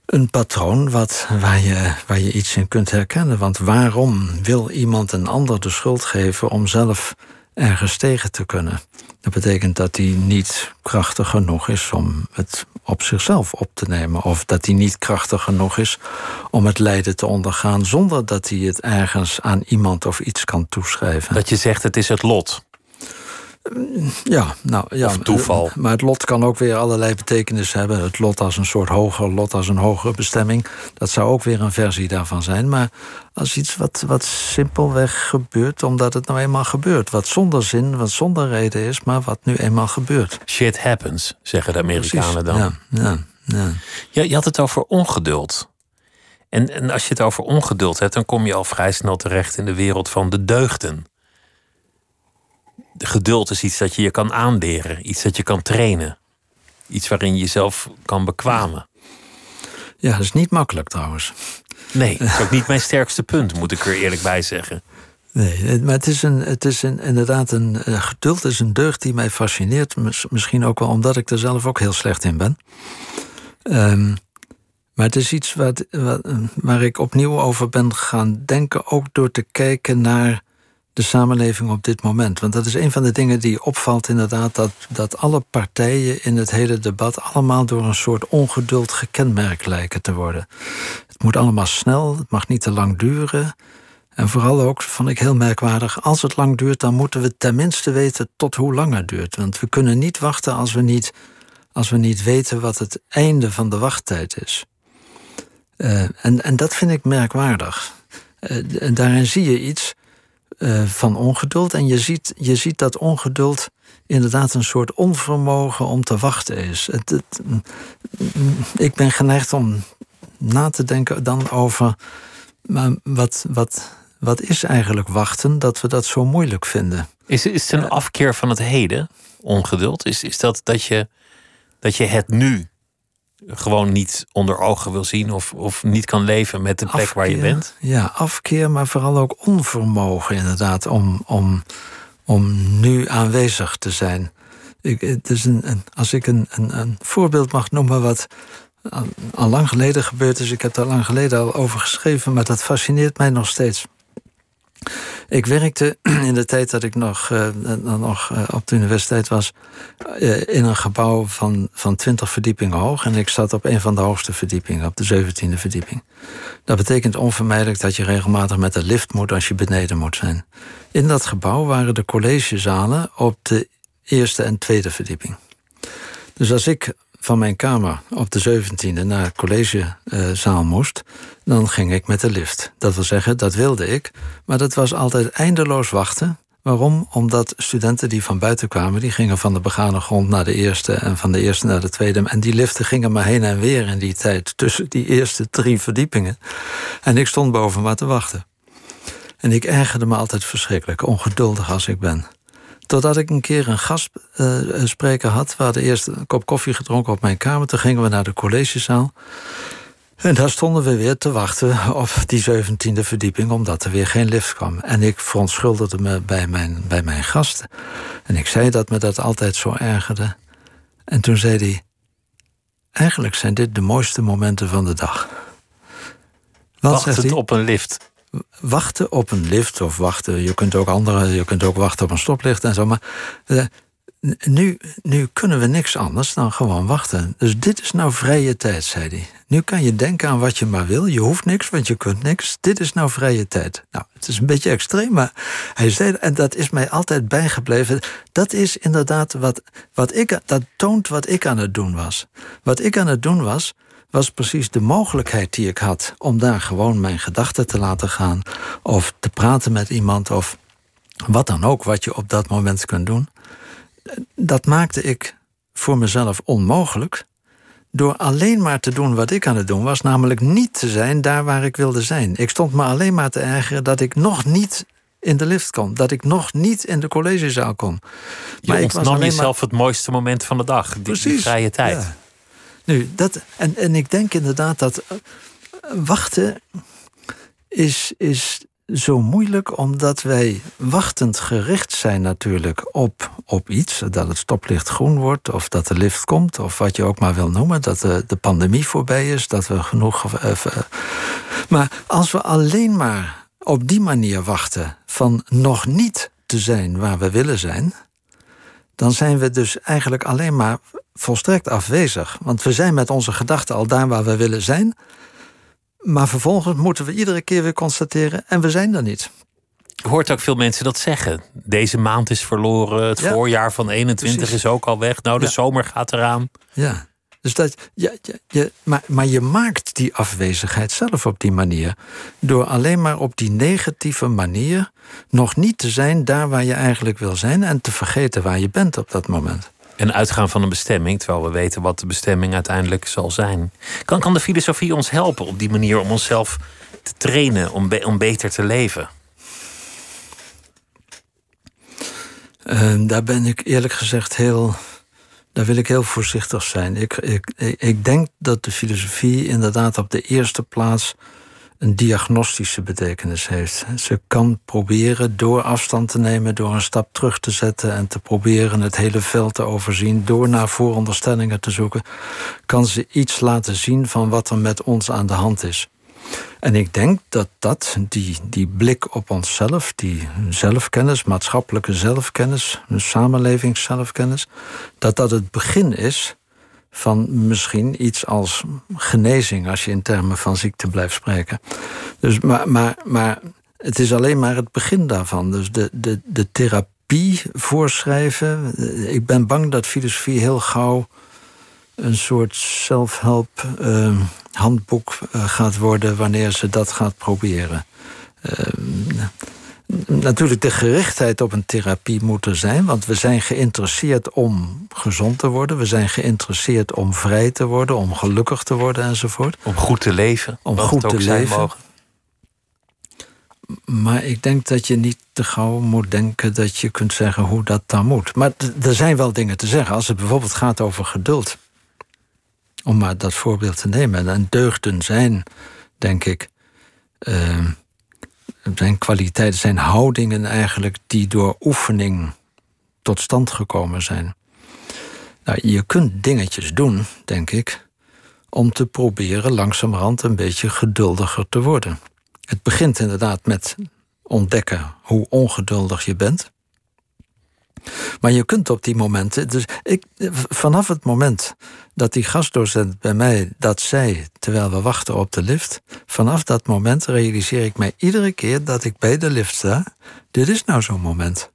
een patroon wat, waar, je, waar je iets in kunt herkennen. Want waarom wil iemand een ander de schuld geven om zelf ergens tegen te kunnen? Dat betekent dat hij niet krachtig genoeg is om het op zichzelf op te nemen. Of dat hij niet krachtig genoeg is om het lijden te ondergaan zonder dat hij het ergens aan iemand of iets kan toeschrijven. Dat je zegt het is het lot. Ja, nou ja. Of toeval. Maar het lot kan ook weer allerlei betekenis hebben. Het lot als een soort hoger lot, als een hogere bestemming. Dat zou ook weer een versie daarvan zijn. Maar als iets wat, wat simpelweg gebeurt, omdat het nou eenmaal gebeurt. Wat zonder zin, wat zonder reden is, maar wat nu eenmaal gebeurt. Shit happens, zeggen de Amerikanen dan. Ja, ja, ja. Je, je had het over ongeduld. En, en als je het over ongeduld hebt, dan kom je al vrij snel terecht in de wereld van de deugden geduld is iets dat je je kan aanleren, iets dat je kan trainen. Iets waarin je jezelf kan bekwamen. Ja, dat is niet makkelijk trouwens. Nee, dat is ook niet mijn sterkste punt, moet ik er eerlijk bij zeggen. Nee, maar het is, een, het is een, inderdaad een uh, geduld is een deugd die mij fascineert. Misschien ook wel omdat ik er zelf ook heel slecht in ben. Um, maar het is iets wat, wat, waar ik opnieuw over ben gaan denken, ook door te kijken naar de samenleving op dit moment. Want dat is een van de dingen die opvalt inderdaad... dat, dat alle partijen in het hele debat... allemaal door een soort ongeduld gekenmerkt lijken te worden. Het moet allemaal snel, het mag niet te lang duren... En vooral ook, vond ik heel merkwaardig, als het lang duurt, dan moeten we tenminste weten tot hoe lang het duurt. Want we kunnen niet wachten als we niet, als we niet weten wat het einde van de wachttijd is. Uh, en, en dat vind ik merkwaardig. Uh, en daarin zie je iets uh, van ongeduld. En je ziet, je ziet dat ongeduld inderdaad een soort onvermogen om te wachten is. Het, het, ik ben geneigd om na te denken dan over. Maar wat, wat, wat is eigenlijk wachten dat we dat zo moeilijk vinden? Is, is het een afkeer van het heden, ongeduld? Is, is dat dat je, dat je het nu gewoon niet onder ogen wil zien of, of niet kan leven met de plek waar je bent? Ja, afkeer, maar vooral ook onvermogen inderdaad om, om, om nu aanwezig te zijn. Ik, het is een, een als ik een, een, een, voorbeeld mag noemen wat al, al lang geleden gebeurd is, ik heb daar lang geleden al over geschreven, maar dat fascineert mij nog steeds. Ik werkte in de tijd dat ik nog, uh, nog uh, op de universiteit was... Uh, in een gebouw van, van 20 verdiepingen hoog. En ik zat op een van de hoogste verdiepingen, op de 17e verdieping. Dat betekent onvermijdelijk dat je regelmatig met de lift moet... als je beneden moet zijn. In dat gebouw waren de collegezalen op de eerste en tweede verdieping. Dus als ik van mijn kamer op de 17e naar het collegezaal moest, dan ging ik met de lift. Dat wil zeggen, dat wilde ik, maar dat was altijd eindeloos wachten. Waarom? Omdat studenten die van buiten kwamen, die gingen van de begane grond naar de eerste en van de eerste naar de tweede. En die liften gingen maar heen en weer in die tijd tussen die eerste drie verdiepingen. En ik stond boven maar te wachten. En ik ergerde me altijd verschrikkelijk, ongeduldig als ik ben. Totdat ik een keer een gastspreker uh, had. We hadden eerst een kop koffie gedronken op mijn kamer. Toen gingen we naar de collegezaal. En daar stonden we weer te wachten op die zeventiende verdieping, omdat er weer geen lift kwam. En ik verontschuldigde me bij mijn, bij mijn gasten. En ik zei dat me dat altijd zo ergerde. En toen zei hij: Eigenlijk zijn dit de mooiste momenten van de dag. Wat Wachten op een lift. Wachten op een lift of wachten. Je kunt ook andere, je kunt ook wachten op een stoplicht en zo. Maar uh, nu, nu kunnen we niks anders dan gewoon wachten. Dus dit is nou vrije tijd, zei hij. Nu kan je denken aan wat je maar wil. Je hoeft niks, want je kunt niks. Dit is nou vrije tijd. Nou, het is een beetje extreem, maar hij zei, en dat is mij altijd bijgebleven. Dat is inderdaad wat, wat ik, dat toont wat ik aan het doen was. Wat ik aan het doen was, was precies de mogelijkheid die ik had om daar gewoon mijn gedachten te laten gaan, of te praten met iemand, of wat dan ook wat je op dat moment kunt doen dat maakte ik voor mezelf onmogelijk. Door alleen maar te doen wat ik aan het doen was, namelijk niet te zijn daar waar ik wilde zijn. Ik stond me alleen maar te ergeren dat ik nog niet in de lift kon. Dat ik nog niet in de collegezaal kon. Je maar ik was alleen jezelf maar... het mooiste moment van de dag. Die, Precies, vrije tijd. Nu, dat, en, en ik denk inderdaad dat eh, wachten is, is zo moeilijk omdat wij wachtend gericht zijn natuurlijk op, op iets. Dat het stoplicht groen wordt of dat de lift komt of wat je ook maar wil noemen. Dat de, de pandemie voorbij is, dat we genoeg... Uh, maar als we alleen maar op die manier wachten van nog niet te zijn waar we willen zijn... dan zijn we dus eigenlijk alleen maar volstrekt afwezig. Want we zijn met onze gedachten al daar waar we willen zijn... Maar vervolgens moeten we iedere keer weer constateren, en we zijn er niet. Je hoort ook veel mensen dat zeggen. Deze maand is verloren, het voorjaar van 21 is ook al weg. Nou, de zomer gaat eraan. Ja, dus dat, ja, je, maar, maar je maakt die afwezigheid zelf op die manier. Door alleen maar op die negatieve manier nog niet te zijn daar waar je eigenlijk wil zijn en te vergeten waar je bent op dat moment. En uitgaan van een bestemming, terwijl we weten wat de bestemming uiteindelijk zal zijn. Kan, kan de filosofie ons helpen op die manier om onszelf te trainen, om, om beter te leven? Uh, daar ben ik eerlijk gezegd heel. Daar wil ik heel voorzichtig zijn. Ik, ik, ik denk dat de filosofie inderdaad op de eerste plaats een diagnostische betekenis heeft. Ze kan proberen door afstand te nemen, door een stap terug te zetten en te proberen het hele veld te overzien, door naar vooronderstellingen te zoeken, kan ze iets laten zien van wat er met ons aan de hand is. En ik denk dat dat, die, die blik op onszelf, die zelfkennis, maatschappelijke zelfkennis, samenlevingszelfkennis, dat dat het begin is van misschien iets als genezing, als je in termen van ziekte blijft spreken. Dus, maar, maar, maar het is alleen maar het begin daarvan. Dus de, de, de therapie voorschrijven. Ik ben bang dat filosofie heel gauw een soort self-help uh, handboek uh, gaat worden wanneer ze dat gaat proberen. Uh, natuurlijk de gerichtheid op een therapie moet er zijn. Want we zijn geïnteresseerd om gezond te worden. We zijn geïnteresseerd om vrij te worden, om gelukkig te worden enzovoort. Om goed te leven. Om goed te leven. Mogen. Maar ik denk dat je niet te gauw moet denken dat je kunt zeggen hoe dat dan moet. Maar er zijn wel dingen te zeggen. Als het bijvoorbeeld gaat over geduld. Om maar dat voorbeeld te nemen. En deugden zijn, denk ik. Uh, zijn kwaliteiten, zijn houdingen eigenlijk die door oefening tot stand gekomen zijn. Nou, je kunt dingetjes doen, denk ik, om te proberen langzamerhand een beetje geduldiger te worden. Het begint inderdaad met ontdekken hoe ongeduldig je bent. Maar je kunt op die momenten. Dus ik, vanaf het moment dat die gastdocent bij mij dat zei terwijl we wachten op de lift, vanaf dat moment realiseer ik mij iedere keer dat ik bij de lift sta. Dit is nou zo'n moment.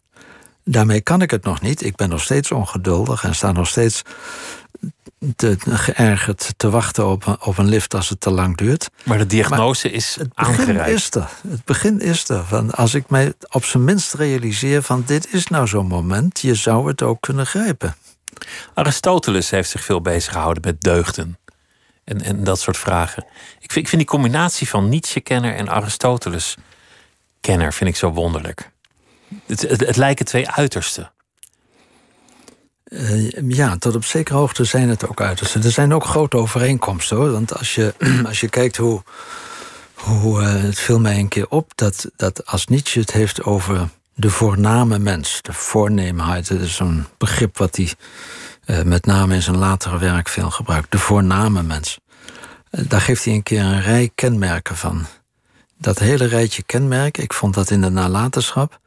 Daarmee kan ik het nog niet. Ik ben nog steeds ongeduldig en sta nog steeds te, geërgerd te wachten op, een, op een lift als het te lang duurt. Maar de diagnose is het begin is er. Het begin is er. Van als ik mij op zijn minst realiseer van dit is nou zo'n moment, je zou het ook kunnen grijpen. Aristoteles heeft zich veel bezig gehouden met deugden. En, en dat soort vragen. Ik vind, ik vind die combinatie van Nietzsche-kenner en Aristoteles kenner vind ik zo wonderlijk. Het, het, het lijken twee uitersten. Uh, ja, tot op zekere hoogte zijn het ook uitersten. Er zijn ook grote overeenkomsten hoor. Want als je, als je kijkt hoe. hoe uh, het viel mij een keer op dat, dat als Nietzsche het heeft over de voorname mens, de voorneemheid, dat is zo'n begrip wat hij uh, met name in zijn latere werk veel gebruikt. De voorname mens. daar geeft hij een keer een rij kenmerken van. Dat hele rijtje kenmerken, ik vond dat in de nalatenschap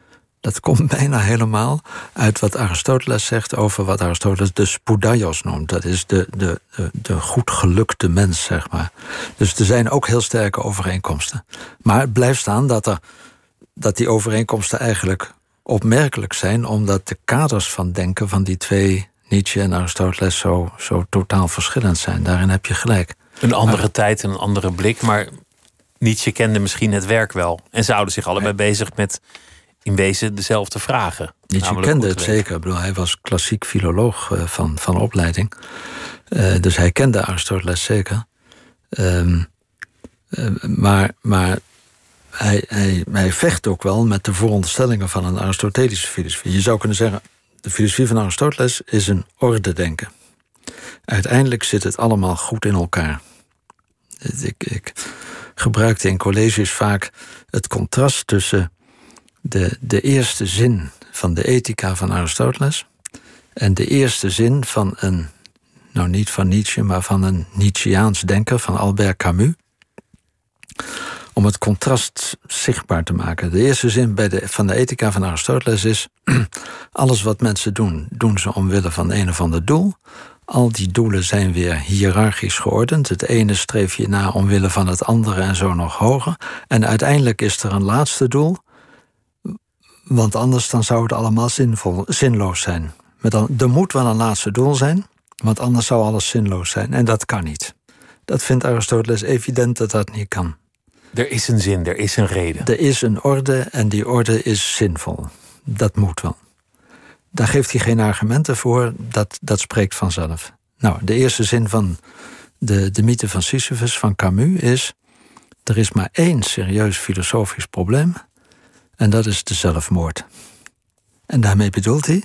dat komt bijna helemaal uit wat Aristoteles zegt over wat Aristoteles de spudaios noemt. Dat is de, de, de, de goed gelukte mens, zeg maar. Dus er zijn ook heel sterke overeenkomsten. Maar het blijft staan dat, er, dat die overeenkomsten eigenlijk opmerkelijk zijn, omdat de kaders van denken van die twee, Nietzsche en Aristoteles, zo, zo totaal verschillend zijn. Daarin heb je gelijk. Een andere tijd en een andere blik, maar Nietzsche kende misschien het werk wel. En ze houden zich allebei bezig met in wezen dezelfde vragen. Nietzsche kende het zeker. Ik bedoel, hij was klassiek filoloog uh, van, van opleiding. Uh, dus hij kende Aristoteles zeker. Um, uh, maar maar hij, hij, hij vecht ook wel met de veronderstellingen van een Aristotelische filosofie. Je zou kunnen zeggen, de filosofie van Aristoteles is een orde denken. Uiteindelijk zit het allemaal goed in elkaar. Ik, ik gebruikte in colleges vaak het contrast tussen de, de eerste zin van de ethica van Aristoteles en de eerste zin van een, nou niet van Nietzsche, maar van een Nietzscheaans denker, van Albert Camus, om het contrast zichtbaar te maken. De eerste zin bij de, van de ethica van Aristoteles is: alles wat mensen doen, doen ze omwille van een of ander doel. Al die doelen zijn weer hiërarchisch geordend. Het ene streef je na omwille van het andere en zo nog hoger. En uiteindelijk is er een laatste doel want anders dan zou het allemaal zinvol, zinloos zijn. Met dan, er moet wel een laatste doel zijn, want anders zou alles zinloos zijn. En dat kan niet. Dat vindt Aristoteles evident dat dat niet kan. Er is een zin, er is een reden. Er is een orde en die orde is zinvol. Dat moet wel. Daar geeft hij geen argumenten voor, dat, dat spreekt vanzelf. Nou, de eerste zin van de, de mythe van Sisyphus van Camus is: er is maar één serieus filosofisch probleem en dat is de zelfmoord. En daarmee bedoelt hij.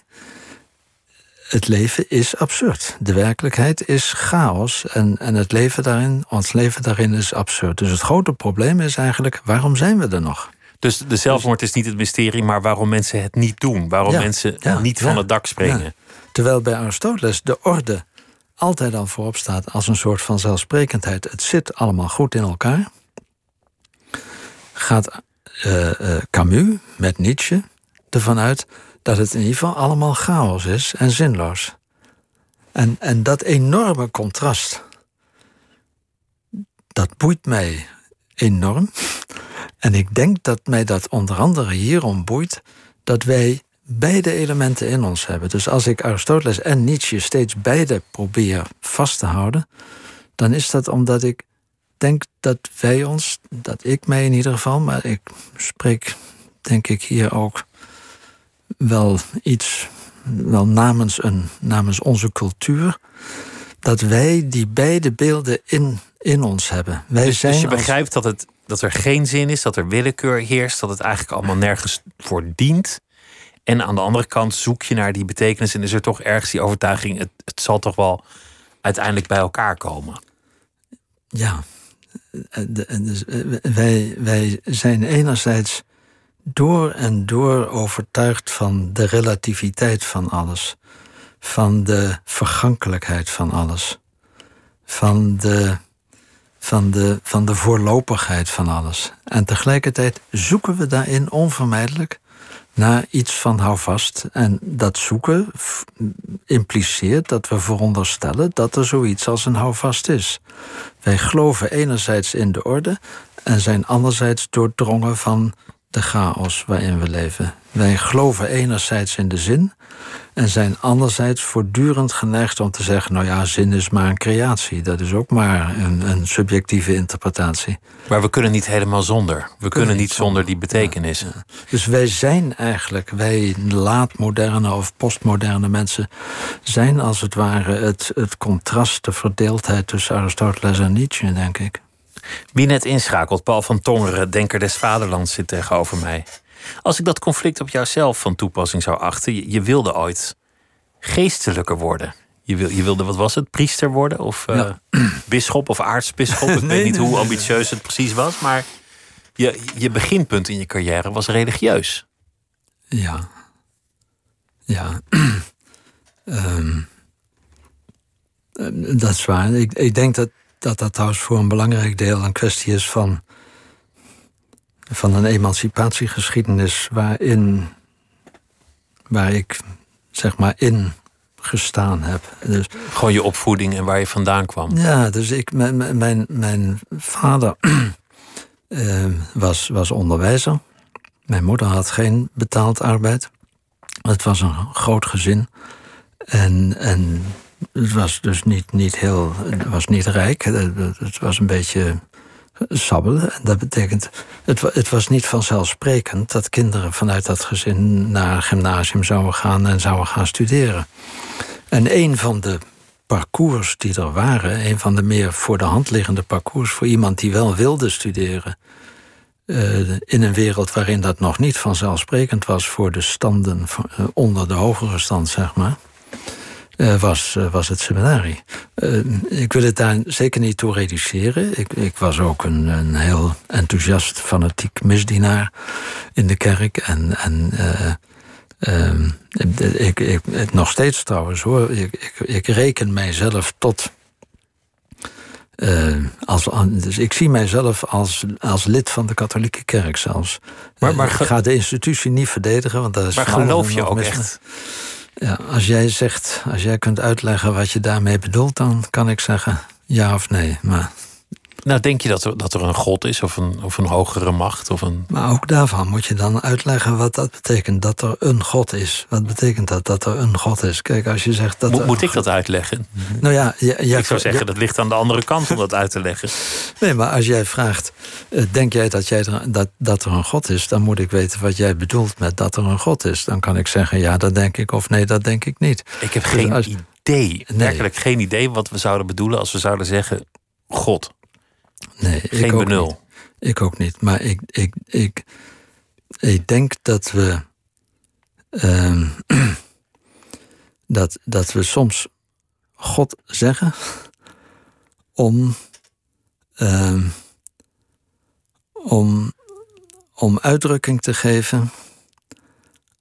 Het leven is absurd. De werkelijkheid is chaos. En, en het leven daarin, ons leven daarin is absurd. Dus het grote probleem is eigenlijk: waarom zijn we er nog? Dus de zelfmoord is niet het mysterie, maar waarom mensen het niet doen. Waarom mensen niet van het dak springen. Terwijl bij Aristoteles de orde altijd al voorop staat als een soort van zelfsprekendheid. Het zit allemaal goed in elkaar. Gaat uh, Camus met Nietzsche ervan uit dat het in ieder geval allemaal chaos is en zinloos. En, en dat enorme contrast, dat boeit mij enorm. En ik denk dat mij dat onder andere hierom boeit dat wij beide elementen in ons hebben. Dus als ik Aristoteles en Nietzsche steeds beide probeer vast te houden, dan is dat omdat ik denk dat wij ons, dat ik mij in ieder geval, maar ik spreek denk ik hier ook wel iets, wel namens, een, namens onze cultuur, dat wij die beide beelden in, in ons hebben. Wij dus, zijn dus je begrijpt dat, het, dat er geen zin is, dat er willekeur heerst, dat het eigenlijk allemaal nergens voor dient. En aan de andere kant zoek je naar die betekenis en is er toch ergens die overtuiging, het, het zal toch wel uiteindelijk bij elkaar komen. Ja, wij, wij zijn enerzijds door en door overtuigd van de relativiteit van alles, van de vergankelijkheid van alles, van de, van de, van de voorlopigheid van alles. En tegelijkertijd zoeken we daarin onvermijdelijk naar iets van houvast. En dat zoeken impliceert dat we veronderstellen dat er zoiets als een houvast is. Wij geloven enerzijds in de orde en zijn anderzijds doordrongen van de chaos waarin we leven. Wij geloven enerzijds in de zin en zijn anderzijds voortdurend geneigd om te zeggen: nou ja, zin is maar een creatie. Dat is ook maar een, een subjectieve interpretatie. Maar we kunnen niet helemaal zonder. We kunnen, niet zonder die betekenis. Dus wij zijn eigenlijk, wij laatmoderne of postmoderne mensen, zijn als het ware het, het contrast, de verdeeldheid tussen Aristoteles en Nietzsche, denk ik. Wie net inschakelt, Paul van Tongeren, Denker des Vaderlands, zit tegenover mij. Als ik dat conflict op jouzelf van toepassing zou achten, je, je wilde ooit geestelijker worden. Je, wil, je wilde, wat was het, priester worden? Of uh, ja. bisschop of aartsbisschop? Ik weet niet hoe ambitieus het precies was, maar je, je beginpunt in je carrière was religieus. Ja. Ja. um, dat is waar. Ik, ik denk dat, dat dat trouwens voor een belangrijk deel een kwestie is van, van een emancipatiegeschiedenis waarin waar ik zeg maar in gestaan heb. Dus, Gewoon je opvoeding en waar je vandaan kwam. Ja, dus ik, mijn, mijn, mijn vader uh, was, was onderwijzer. Mijn moeder had geen betaald arbeid. Het was een groot gezin. En, en het was dus niet, niet heel. Het was niet rijk. Het was een beetje sabbelen. En dat betekent. Het, het was niet vanzelfsprekend dat kinderen vanuit dat gezin naar een gymnasium zouden gaan en zouden gaan studeren. En een van de parcours die er waren, een van de meer voor de hand liggende parcours voor iemand die wel wilde studeren, uh, in een wereld waarin dat nog niet vanzelfsprekend was voor de standen uh, onder de hogere stand, zeg maar. Uh, was, was het seminarie. ik wil het daar zeker niet toe reduceren. Ik, ik was ook een, een heel enthousiast, fanatiek misdienaar in de kerk. En, en uh, ik, ik, nog steeds trouwens hoor. Ik, ik, ik reken mijzelf tot. Uh, als, dus ik zie mijzelf als, als lid van de katholieke kerk zelfs. Maar, maar ik ga de institutie niet verdedigen, want dat is. Maar geloof je ook echt? Ja, als jij zegt, als jij kunt uitleggen wat je daarmee bedoelt, dan kan ik zeggen ja of nee. Maar nou, denk je dat er, dat er een god is of een, of een hogere macht? Of een... Maar ook daarvan moet je dan uitleggen wat dat betekent. Dat er een god is. Wat betekent dat, dat er een god is? Kijk, als je zegt dat. Moet, moet ik dat uitleggen? Nou ja, ik zou zeggen, dat ligt aan de andere kant om dat uit te leggen. Nee, maar als jij vraagt, eh, denk jij dat, jij er, dat, dat er een god is, dan moet ik weten wat jij bedoelt met dat er een god is. Dan kan ik zeggen, ja, dat denk ik, of nee, dat denk ik niet. Ik heb dus geen als... idee, werkelijk geen idee wat we zouden bedoelen als we zouden zeggen God. Nee, Geen ik benul. Ik ook niet. Maar ik, ik, ik, ik denk dat we. Uh, dat, dat we soms God zeggen om. Uh, om, om uitdrukking te geven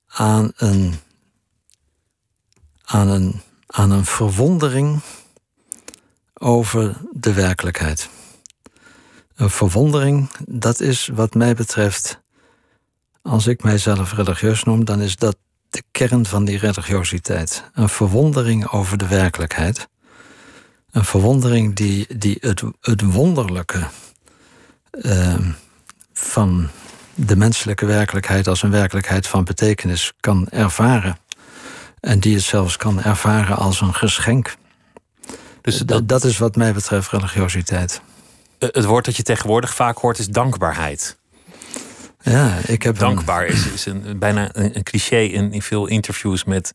aan een, aan een, aan een verwondering over de werkelijkheid. Een verwondering, dat is wat mij betreft, als ik mijzelf religieus noem, dan is dat de kern van die religiositeit. Een verwondering over de werkelijkheid. Een verwondering die, die het, het wonderlijke uh, van de menselijke werkelijkheid als een werkelijkheid van betekenis kan ervaren. En die het zelfs kan ervaren als een geschenk. Dus dat, dat is wat mij betreft religiositeit. Eh, het woord dat je tegenwoordig vaak hoort is dankbaarheid. Ja, ik heb Dankbaar is, is een, bijna een, een cliché in, in veel interviews met,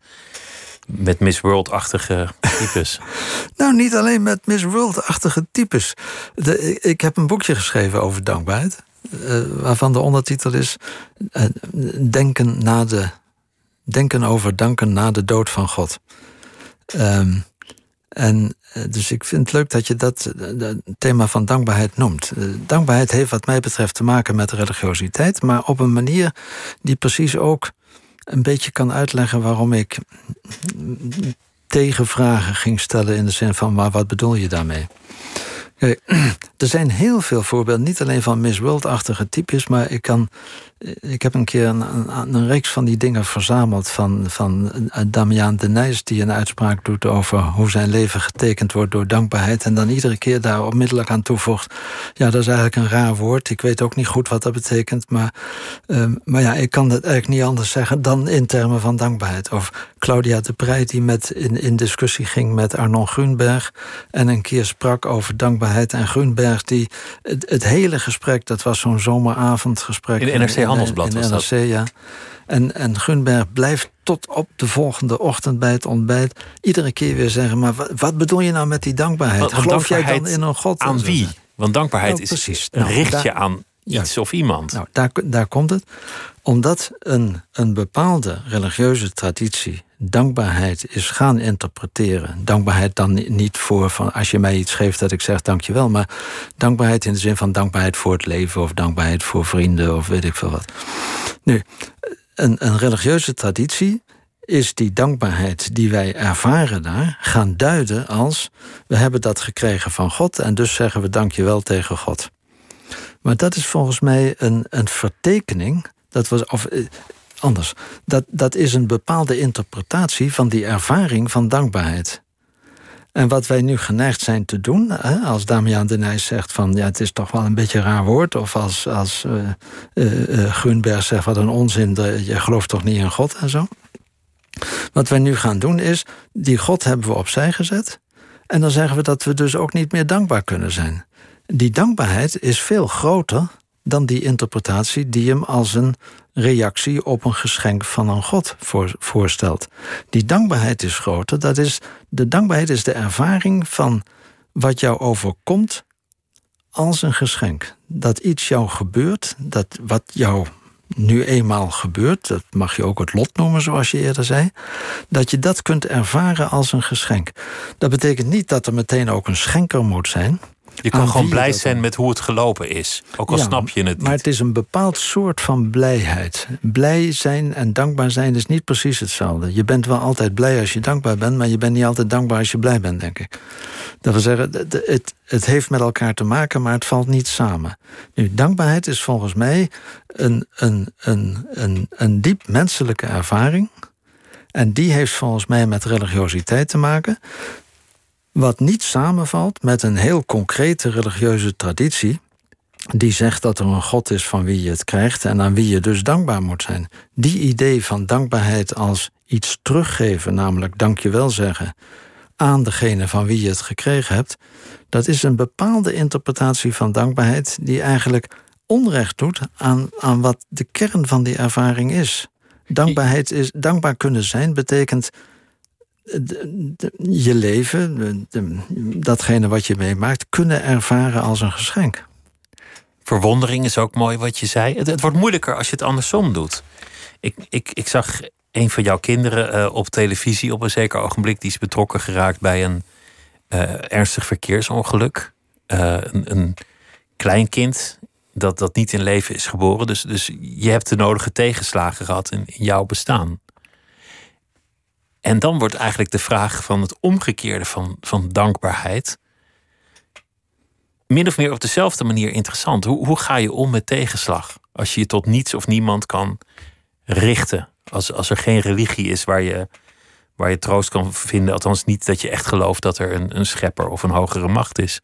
met Miss World-achtige types. nou, niet alleen met Miss World-achtige types. De, ik heb een boekje geschreven over dankbaarheid. Uh, waarvan de ondertitel is uh, denken, na de, denken over danken na de dood van God. Um, en eh, dus ik vind het leuk dat je dat het thema van dankbaarheid noemt. Eh, dankbaarheid heeft wat mij betreft te maken met religiositeit, maar op een manier die precies ook een beetje kan uitleggen waarom ik tegenvragen ging stellen in de zin van, maar wat bedoel je daarmee? Kijk, er zijn heel veel voorbeelden, niet alleen van Miss World-achtige types, maar ik, kan, ik heb een keer een, reeks van die dingen verzameld van, van eh, Damian de Nijs, die een uitspraak doet over hoe zijn leven getekend wordt door dankbaarheid. En dan iedere keer daar onmiddellijk aan toevoegt: ja, dat is eigenlijk een raar woord. Ik weet ook niet goed wat dat betekent, maar, um, maar ja, ik kan het eigenlijk niet anders zeggen dan in termen van dankbaarheid. Of Claudia de Breij, die met, in, in discussie ging met Arnon Grunberg en een keer sprak over dankbaarheid. En Grunberg, die het, hele gesprek, dat was zo'n zomeravondgesprek. In Handelsblad in, in NRC, ja. En, en Gunberg blijft tot op de volgende ochtend bij het ontbijt iedere keer weer zeggen: Maar wat, wat bedoel je nou met die dankbaarheid? Geloof jij dan in een God? Aan wie? Want dankbaarheid Nou, is een Nou, richtje aan iets of iemand. Nou, daar, daar komt het. Omdat een, een bepaalde religieuze traditie dankbaarheid is gaan interpreteren. Dankbaarheid dan ni- niet voor van als je mij iets geeft dat ik zeg dankjewel, maar dankbaarheid in de zin van dankbaarheid voor het leven of dankbaarheid voor vrienden of weet ik veel wat. Nu, een, een religieuze traditie is die dankbaarheid die wij ervaren daar gaan duiden als we hebben dat gekregen van God en dus zeggen we dankjewel tegen God. Maar dat is volgens mij een, een vertekening. Dat was, of eh, anders. Dat, dat is een bepaalde interpretatie van die ervaring van dankbaarheid. En wat wij nu geneigd zijn te doen, als Damian de Nijs zegt van ja, het is toch wel een beetje een raar woord, of als, als eh, Grunberg zegt wat een onzin, je gelooft toch niet in God en zo. Wat wij nu gaan doen is, die God hebben we opzij gezet. En dan zeggen we dat we dus ook niet meer dankbaar kunnen zijn. Die dankbaarheid is veel groter dan die interpretatie die hem als een reactie op een geschenk van een God voor, voorstelt. Die dankbaarheid is groter. Dat is, de dankbaarheid is de ervaring van wat jou overkomt als een geschenk. Dat iets jou gebeurt, dat wat jou nu eenmaal gebeurt, dat mag je ook het lot noemen, zoals je eerder zei, dat je dat kunt ervaren als een geschenk. Dat betekent niet dat er meteen ook een schenker moet zijn. Je kan gewoon blij zijn met hoe het gelopen is. Ook al Ja, snap je het Maar niet. het is een bepaald soort van blijheid. Blij zijn en dankbaar zijn is niet precies hetzelfde. Je bent wel altijd blij als je dankbaar bent, maar je bent niet altijd dankbaar als je blij bent, denk ik. Dat wil zeggen, het, het heeft met elkaar te maken, maar het valt niet samen. Nu, dankbaarheid is volgens mij een, een, een, een, een diep menselijke ervaring. En die heeft volgens mij met religiositeit te maken. Wat niet samenvalt met een heel concrete religieuze traditie. Die zegt dat er een God is van wie je het krijgt en aan wie je dus dankbaar moet zijn. Die idee van dankbaarheid als iets teruggeven, namelijk dankjewel zeggen aan degene van wie je het gekregen hebt, dat is een bepaalde interpretatie van dankbaarheid die eigenlijk onrecht doet aan, aan wat de kern van die ervaring is. Dankbaarheid is dankbaar kunnen zijn betekent je leven, datgene wat je meemaakt, kunnen ervaren als een geschenk. Verwondering is ook mooi wat je zei. Het, het wordt moeilijker als je het andersom doet. Ik, ik, ik zag een van jouw kinderen eh, op televisie op een zeker ogenblik. Die is betrokken geraakt bij een eh, ernstig verkeersongeluk. Eh, een, een kleinkind dat, dat niet in leven is geboren. Dus, dus je hebt de nodige tegenslagen gehad in, in jouw bestaan. En dan wordt eigenlijk de vraag van het omgekeerde van, van dankbaarheid min of meer op dezelfde manier interessant. Hoe, hoe ga je om met tegenslag? Als je je tot niets of niemand kan richten. Als, als er geen religie is waar je, waar je troost kan vinden. Althans niet dat je echt gelooft dat er een, een schepper of een hogere macht is.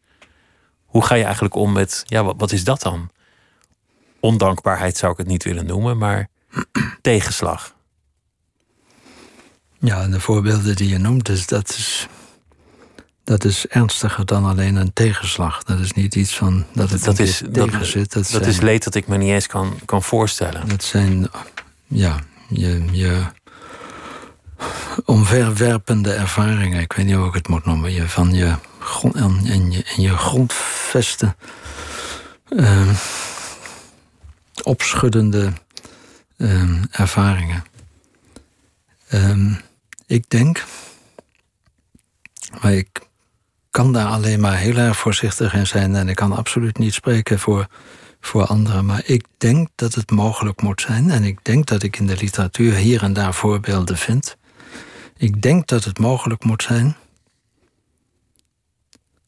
Hoe ga je eigenlijk om met, ja, wat, wat is dat dan? Ondankbaarheid zou ik het niet willen noemen, maar tegenslag. Ja, en de voorbeelden die je noemt, dus dat is, dat is ernstiger dan alleen een tegenslag. Dat is niet iets van dat het Dat is, tegen zit. Dat, dat zijn, is leed dat ik me niet eens kan, kan voorstellen. Dat zijn, ja, je, je omverwerpende ervaringen. Ik weet niet hoe ik het moet noemen. Je, van je, grond, en, en je, en je grondvesten ehm, opschuddende ehm, ervaringen. Ehm, ik denk, maar ik kan daar alleen maar heel erg voorzichtig in zijn en ik kan absoluut niet spreken voor, voor anderen. Maar ik denk dat het mogelijk moet zijn en ik denk dat ik in de literatuur hier en daar voorbeelden vind. Ik denk dat het mogelijk moet zijn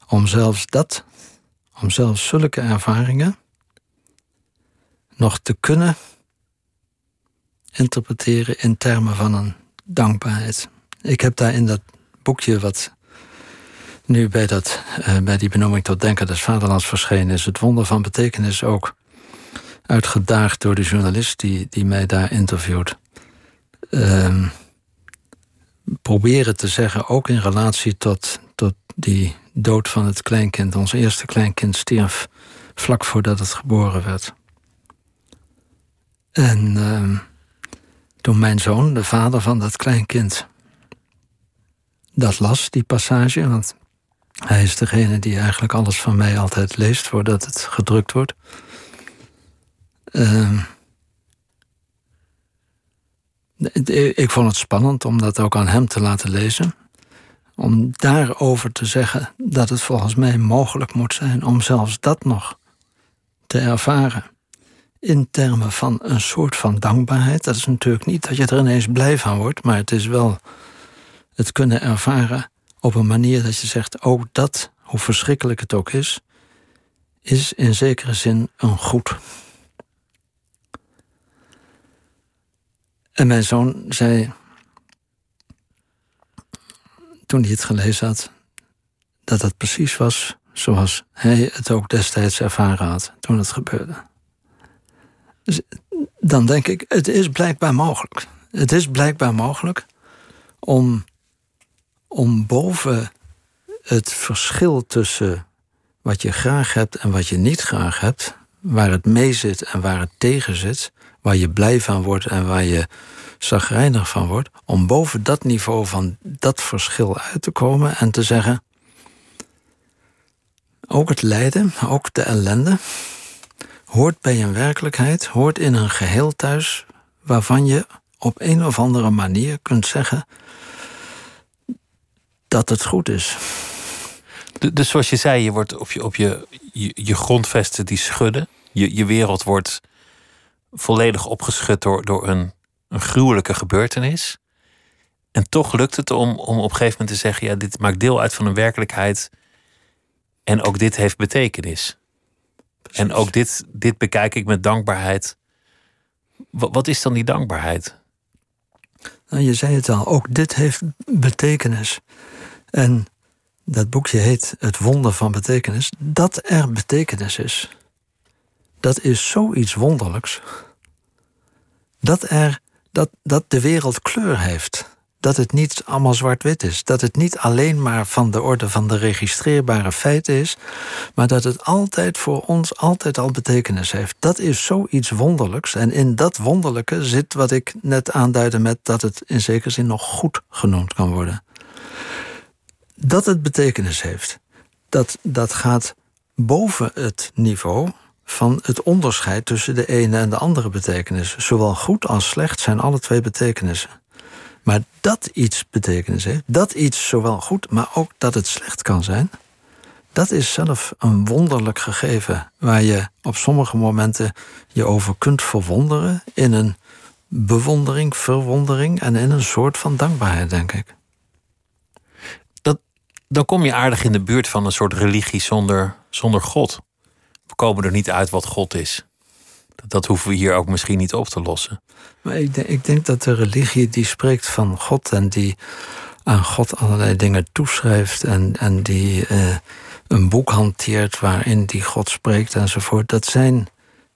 om zelfs dat, om zelfs zulke ervaringen nog te kunnen interpreteren in termen van een dankbaarheid. Ik heb daar in dat boekje wat nu bij, dat, eh, bij die benoeming tot Denker des Vaderlands verschenen is, het wonder van betekenis ook uitgedaagd door de journalist die, die mij daar interviewt. Ehm, proberen te zeggen, ook in relatie tot, tot die dood van het kleinkind. Ons eerste kleinkind stierf vlak voordat het geboren werd. En ehm, toen mijn zoon, de vader van dat kleinkind, dat las, die passage, want Hij is degene die eigenlijk alles van mij altijd leest voordat het gedrukt wordt. Uh, ik vond het spannend om dat ook aan hem te laten lezen. Om daarover te zeggen dat het volgens mij mogelijk moet zijn om zelfs dat nog te ervaren. In termen van een soort van dankbaarheid. Dat is natuurlijk niet dat je er ineens blij van wordt, maar het is wel het kunnen ervaren op een manier dat je zegt: ook dat, hoe verschrikkelijk het ook is, is in zekere zin een goed. En mijn zoon zei, toen hij het gelezen had, dat het precies was zoals hij het ook destijds ervaren had toen het gebeurde. Dus dan denk ik, het is blijkbaar mogelijk. Het is blijkbaar mogelijk om, om boven het verschil tussen wat je graag hebt en wat je niet graag hebt, waar het mee zit en waar het tegen zit, waar je blij van wordt en waar je zagrijnig van wordt, om boven dat niveau van dat verschil uit te komen en te zeggen: ook het lijden, ook de ellende, hoort bij een werkelijkheid, hoort in een geheel thuis, waarvan je op een of andere manier kunt zeggen dat het goed is. Dus zoals je zei, je wordt op je, op je, je, je grondvesten die schudden. Je, je wereld wordt volledig opgeschud door, door een, een gruwelijke gebeurtenis. En toch lukt het om, om op een gegeven moment te zeggen: ja, dit maakt deel uit van een werkelijkheid. En ook dit heeft betekenis. En ook dit, dit bekijk ik met dankbaarheid. Wat, wat is dan die dankbaarheid? Nou, je zei het al, ook dit heeft betekenis. En dat boekje heet Het Wonder van Betekenis. Dat er betekenis is dat is zoiets wonderlijks. Dat, er, dat, dat de wereld kleur heeft. Dat het niet allemaal zwart-wit is. Dat het niet alleen maar van de orde van de registreerbare feiten is. Maar dat het altijd voor ons altijd al betekenis heeft. Dat is zoiets wonderlijks. En in dat wonderlijke zit wat ik net aanduidde met dat het in zekere zin nog goed genoemd kan worden. Dat het betekenis heeft. Dat, dat gaat boven het niveau van het onderscheid tussen de ene en de andere betekenis. Zowel goed als slecht zijn alle twee betekenissen. Maar dat iets betekenis heeft, dat iets zowel goed, maar ook dat het slecht kan zijn, dat is zelf een wonderlijk gegeven waar je op sommige momenten je over kunt verwonderen in een bewondering, verwondering en in een soort van dankbaarheid, denk ik. Dat, dan kom je aardig in de buurt van een soort religie zonder, zonder God we komen er niet uit wat God is. Dat hoeven we hier ook misschien niet op te lossen. Maar ik denk, ik denk dat de religie die spreekt van God en die aan God allerlei dingen toeschrijft en, en die uh, een boek hanteert waarin die God spreekt enzovoort, dat zijn,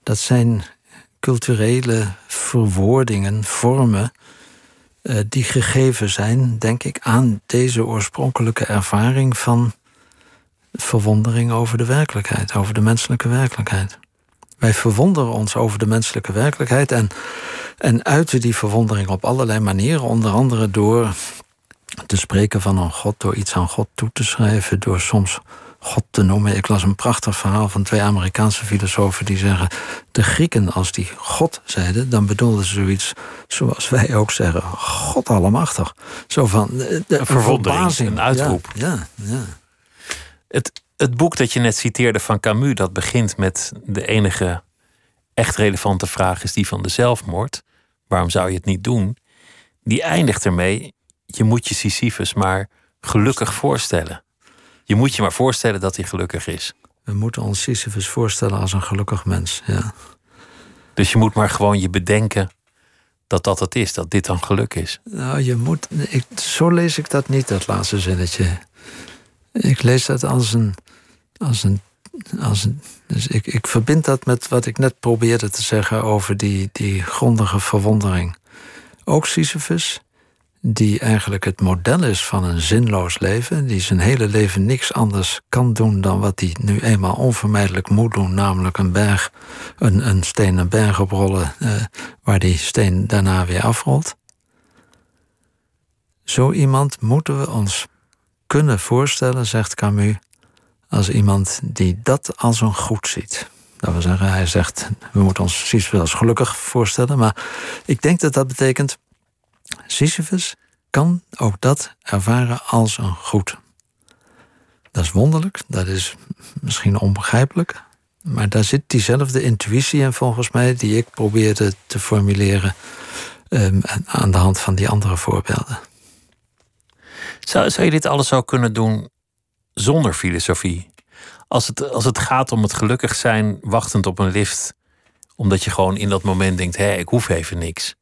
dat zijn culturele verwoordingen, vormen, uh, die gegeven zijn, denk ik, aan deze oorspronkelijke ervaring van verwondering over de werkelijkheid, over de menselijke werkelijkheid. Wij verwonderen ons over de menselijke werkelijkheid en, en uiten die verwondering op allerlei manieren, onder andere door te spreken van een God, door iets aan God toe te schrijven, door soms God te noemen. Ik las een prachtig verhaal van twee Amerikaanse filosofen die zeggen: de Grieken, als die God zeiden, dan bedoelden ze zoiets zoals wij ook zeggen: God allemachtig. Zo van de, de verwondering, een uitroep. ja, ja. Het, het boek dat je net citeerde van Camus, dat begint met de enige echt relevante vraag is die van de zelfmoord. Waarom zou je het niet doen? Die eindigt ermee, je moet je Sisyphus maar gelukkig voorstellen. Je moet je maar voorstellen dat hij gelukkig is. We moeten ons Sisyphus voorstellen als een gelukkig mens, ja. Dus je moet maar gewoon je bedenken dat dat het is, dat dit dan geluk is. Nou, je moet. Ik, zo lees ik dat niet, dat laatste zinnetje. Ik lees dat als een. Als een, als een dus ik, ik verbind dat met wat ik net probeerde te zeggen over die, die grondige verwondering. Ook Sisyphus, die eigenlijk het model is van een zinloos leven, die zijn hele leven niks anders kan doen dan wat hij nu eenmaal onvermijdelijk moet doen, namelijk een berg, een, een steen een berg oprollen, eh, waar die steen daarna weer afrolt. Zo iemand moeten we ons kunnen voorstellen, zegt Camus, als iemand die dat als een goed ziet. Dat wil zeggen, hij zegt, we moeten ons Sisyphus wel als gelukkig voorstellen, maar ik denk dat dat betekent, Sisyphus kan ook dat ervaren als een goed. Dat is wonderlijk, dat is misschien onbegrijpelijk, maar daar zit diezelfde intuïtie in volgens mij, die ik probeerde te formuleren um, aan de hand van die andere voorbeelden. Zou, je dit alles ook kunnen doen zonder filosofie? Als het, als het gaat om het gelukkig zijn wachtend op een lift, omdat je gewoon in dat moment denkt: hé, ik hoef even niks.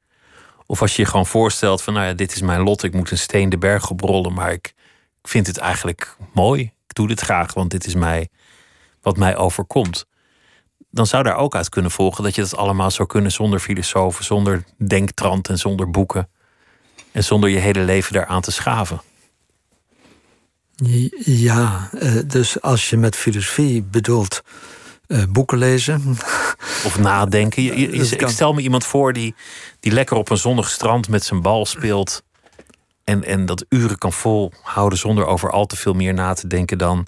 Of als je je gewoon voorstelt van, nou ja, dit is mijn lot, ik moet een steen de berg oprollen, maar ik, vind het eigenlijk mooi. Ik doe dit graag, want dit is mij, wat mij overkomt. Dan zou daar ook uit kunnen volgen dat je dat allemaal zou kunnen zonder filosofen, zonder denktrand en zonder boeken. En zonder je hele leven daaraan te schaven. Ja, eh, dus als je met filosofie bedoelt uh, boeken lezen. Of nadenken. Je, ik stel me iemand voor die, die lekker op een zonnig strand met zijn bal speelt. En, en dat uren kan volhouden zonder over al te veel meer na te denken dan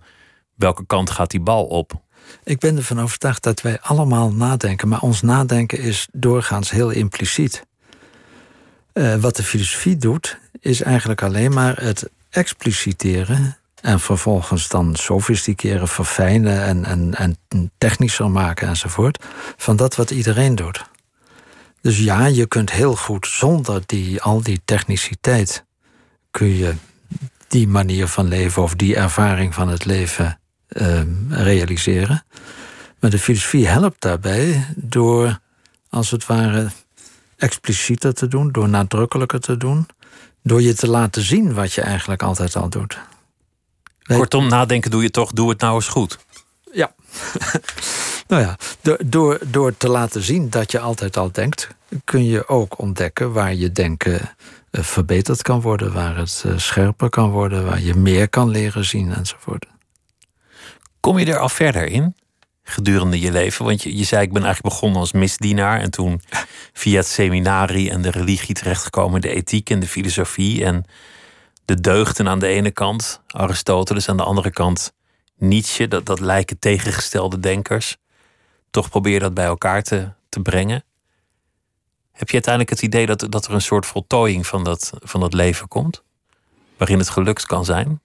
welke kant gaat die bal op. Ik ben ervan overtuigd dat wij allemaal nadenken, maar ons nadenken is doorgaans heel impliciet. Uh, wat de filosofie doet, is eigenlijk alleen maar het expliciteren en vervolgens dan sofisticeren, verfijnen en, en, en technischer maken enzovoort. Van dat wat iedereen doet. Dus ja, je kunt heel goed zonder die, al die techniciteit. kun je die manier van leven of die ervaring van het leven uh, realiseren. Maar de filosofie helpt daarbij door, als het ware, explicieter te doen, door nadrukkelijker te doen, door je te laten zien wat je eigenlijk altijd al doet. Kortom, nadenken doe je toch, doe het nou eens goed. Ja. nou ja, door, door te laten zien dat je altijd al denkt, kun je ook ontdekken waar je denken eh, verbeterd kan worden, waar het eh, scherper kan worden, waar je meer kan leren zien enzovoort. Kom je er al verder in gedurende je leven? Want je, je zei, ik ben eigenlijk begonnen als misdienaar en toen via het seminarie en de religie terechtgekomen, de ethiek en de filosofie en de deugden aan de ene kant, Aristoteles aan de andere kant, Nietzsche, dat, dat lijken tegengestelde denkers. Toch probeer je dat bij elkaar te, te brengen. Heb je uiteindelijk het idee dat, dat er een soort voltooiing van dat, van dat leven komt? Waarin het gelukt kan zijn?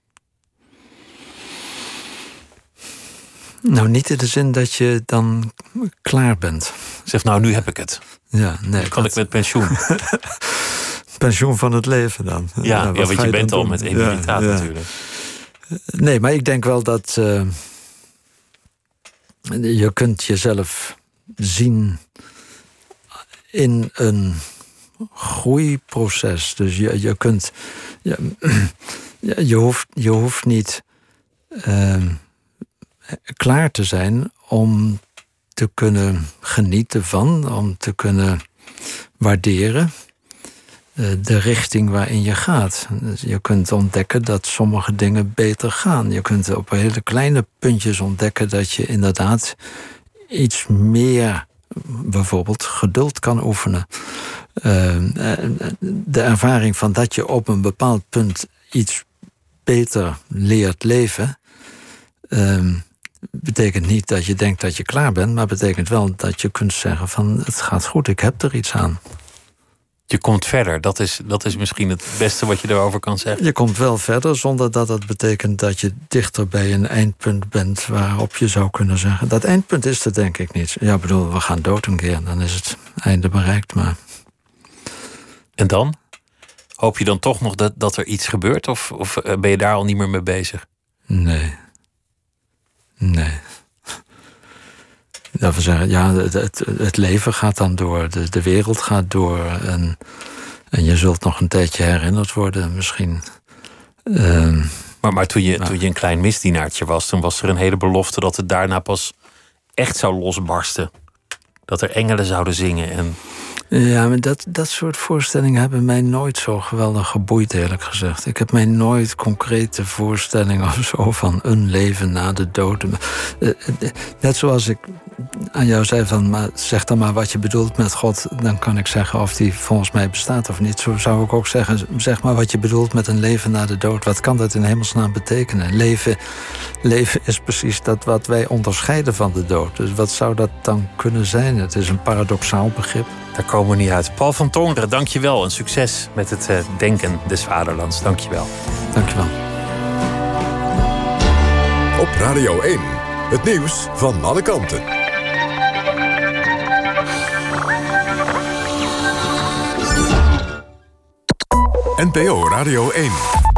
Nou, niet in de zin dat je dan klaar bent. Zeg nou, nu heb ik het. Ja, nee. Kan ik met pensioen. pensioen van het leven dan. Ja, ja, ja want je, bent al met emeritaat ja, natuurlijk. Nee, maar ik denk wel dat uh, je kunt jezelf zien in een groeiproces. Dus je, je kunt. Je, je, hoeft, je hoeft niet uh, klaar te zijn om te kunnen genieten van, om te kunnen waarderen eh, de richting waarin je gaat. Dus je kunt ontdekken dat sommige dingen beter gaan. Je kunt op hele kleine puntjes ontdekken dat je inderdaad iets meer, bijvoorbeeld geduld kan oefenen. Eh, de ervaring van dat je op een bepaald punt iets beter leert leven. Ehm, betekent niet dat je denkt dat je klaar bent, maar betekent wel dat je kunt zeggen van het gaat goed, ik heb er iets aan je komt verder. Dat is, dat is misschien het beste wat je erover kan zeggen. Je komt wel verder zonder dat het betekent dat je dichter bij een eindpunt bent waarop je zou kunnen zeggen. Dat eindpunt is er denk ik niet. Ja, bedoel, we gaan dood een keer, dan is het einde bereikt. Maar... En dan? Hoop je dan toch nog dat, dat er iets gebeurt? Of, of eh, ben je daar al niet meer mee bezig? Nee. Nee. Dat we zeggen, ja, het, het, leven gaat dan door, de, de wereld gaat door. En, en je zult nog een tijdje herinnerd worden, misschien. Uh, maar, maar toen, je, toen je een klein misdienaartje was, toen was er een hele belofte dat het daarna pas echt zou losbarsten. Dat er engelen zouden zingen. En... Ja, maar dat, dat soort voorstellingen hebben mij nooit zo geweldig geboeid, eerlijk gezegd. Ik heb mij nooit concrete voorstellingen of zo van een leven na de dood. Eh, eh, net zoals ik aan jou zei van, maar zeg dan maar wat je bedoelt met God, dan kan ik zeggen of die volgens mij bestaat of niet. Zo zou ik ook zeggen, zeg maar wat je bedoelt met een leven na de dood. Wat kan dat in hemelsnaam betekenen? Leven, leven is precies dat wat wij onderscheiden van de dood. Dus wat zou dat dan kunnen zijn? Het is een paradoxaal begrip. Daar komen we niet uit. Paul van Tongeren, dank je wel en succes met het uh, denken des vaderlands. Dank je wel. Dank je wel. Op Radio 1, het nieuws van alle kanten. NPO Radio 1.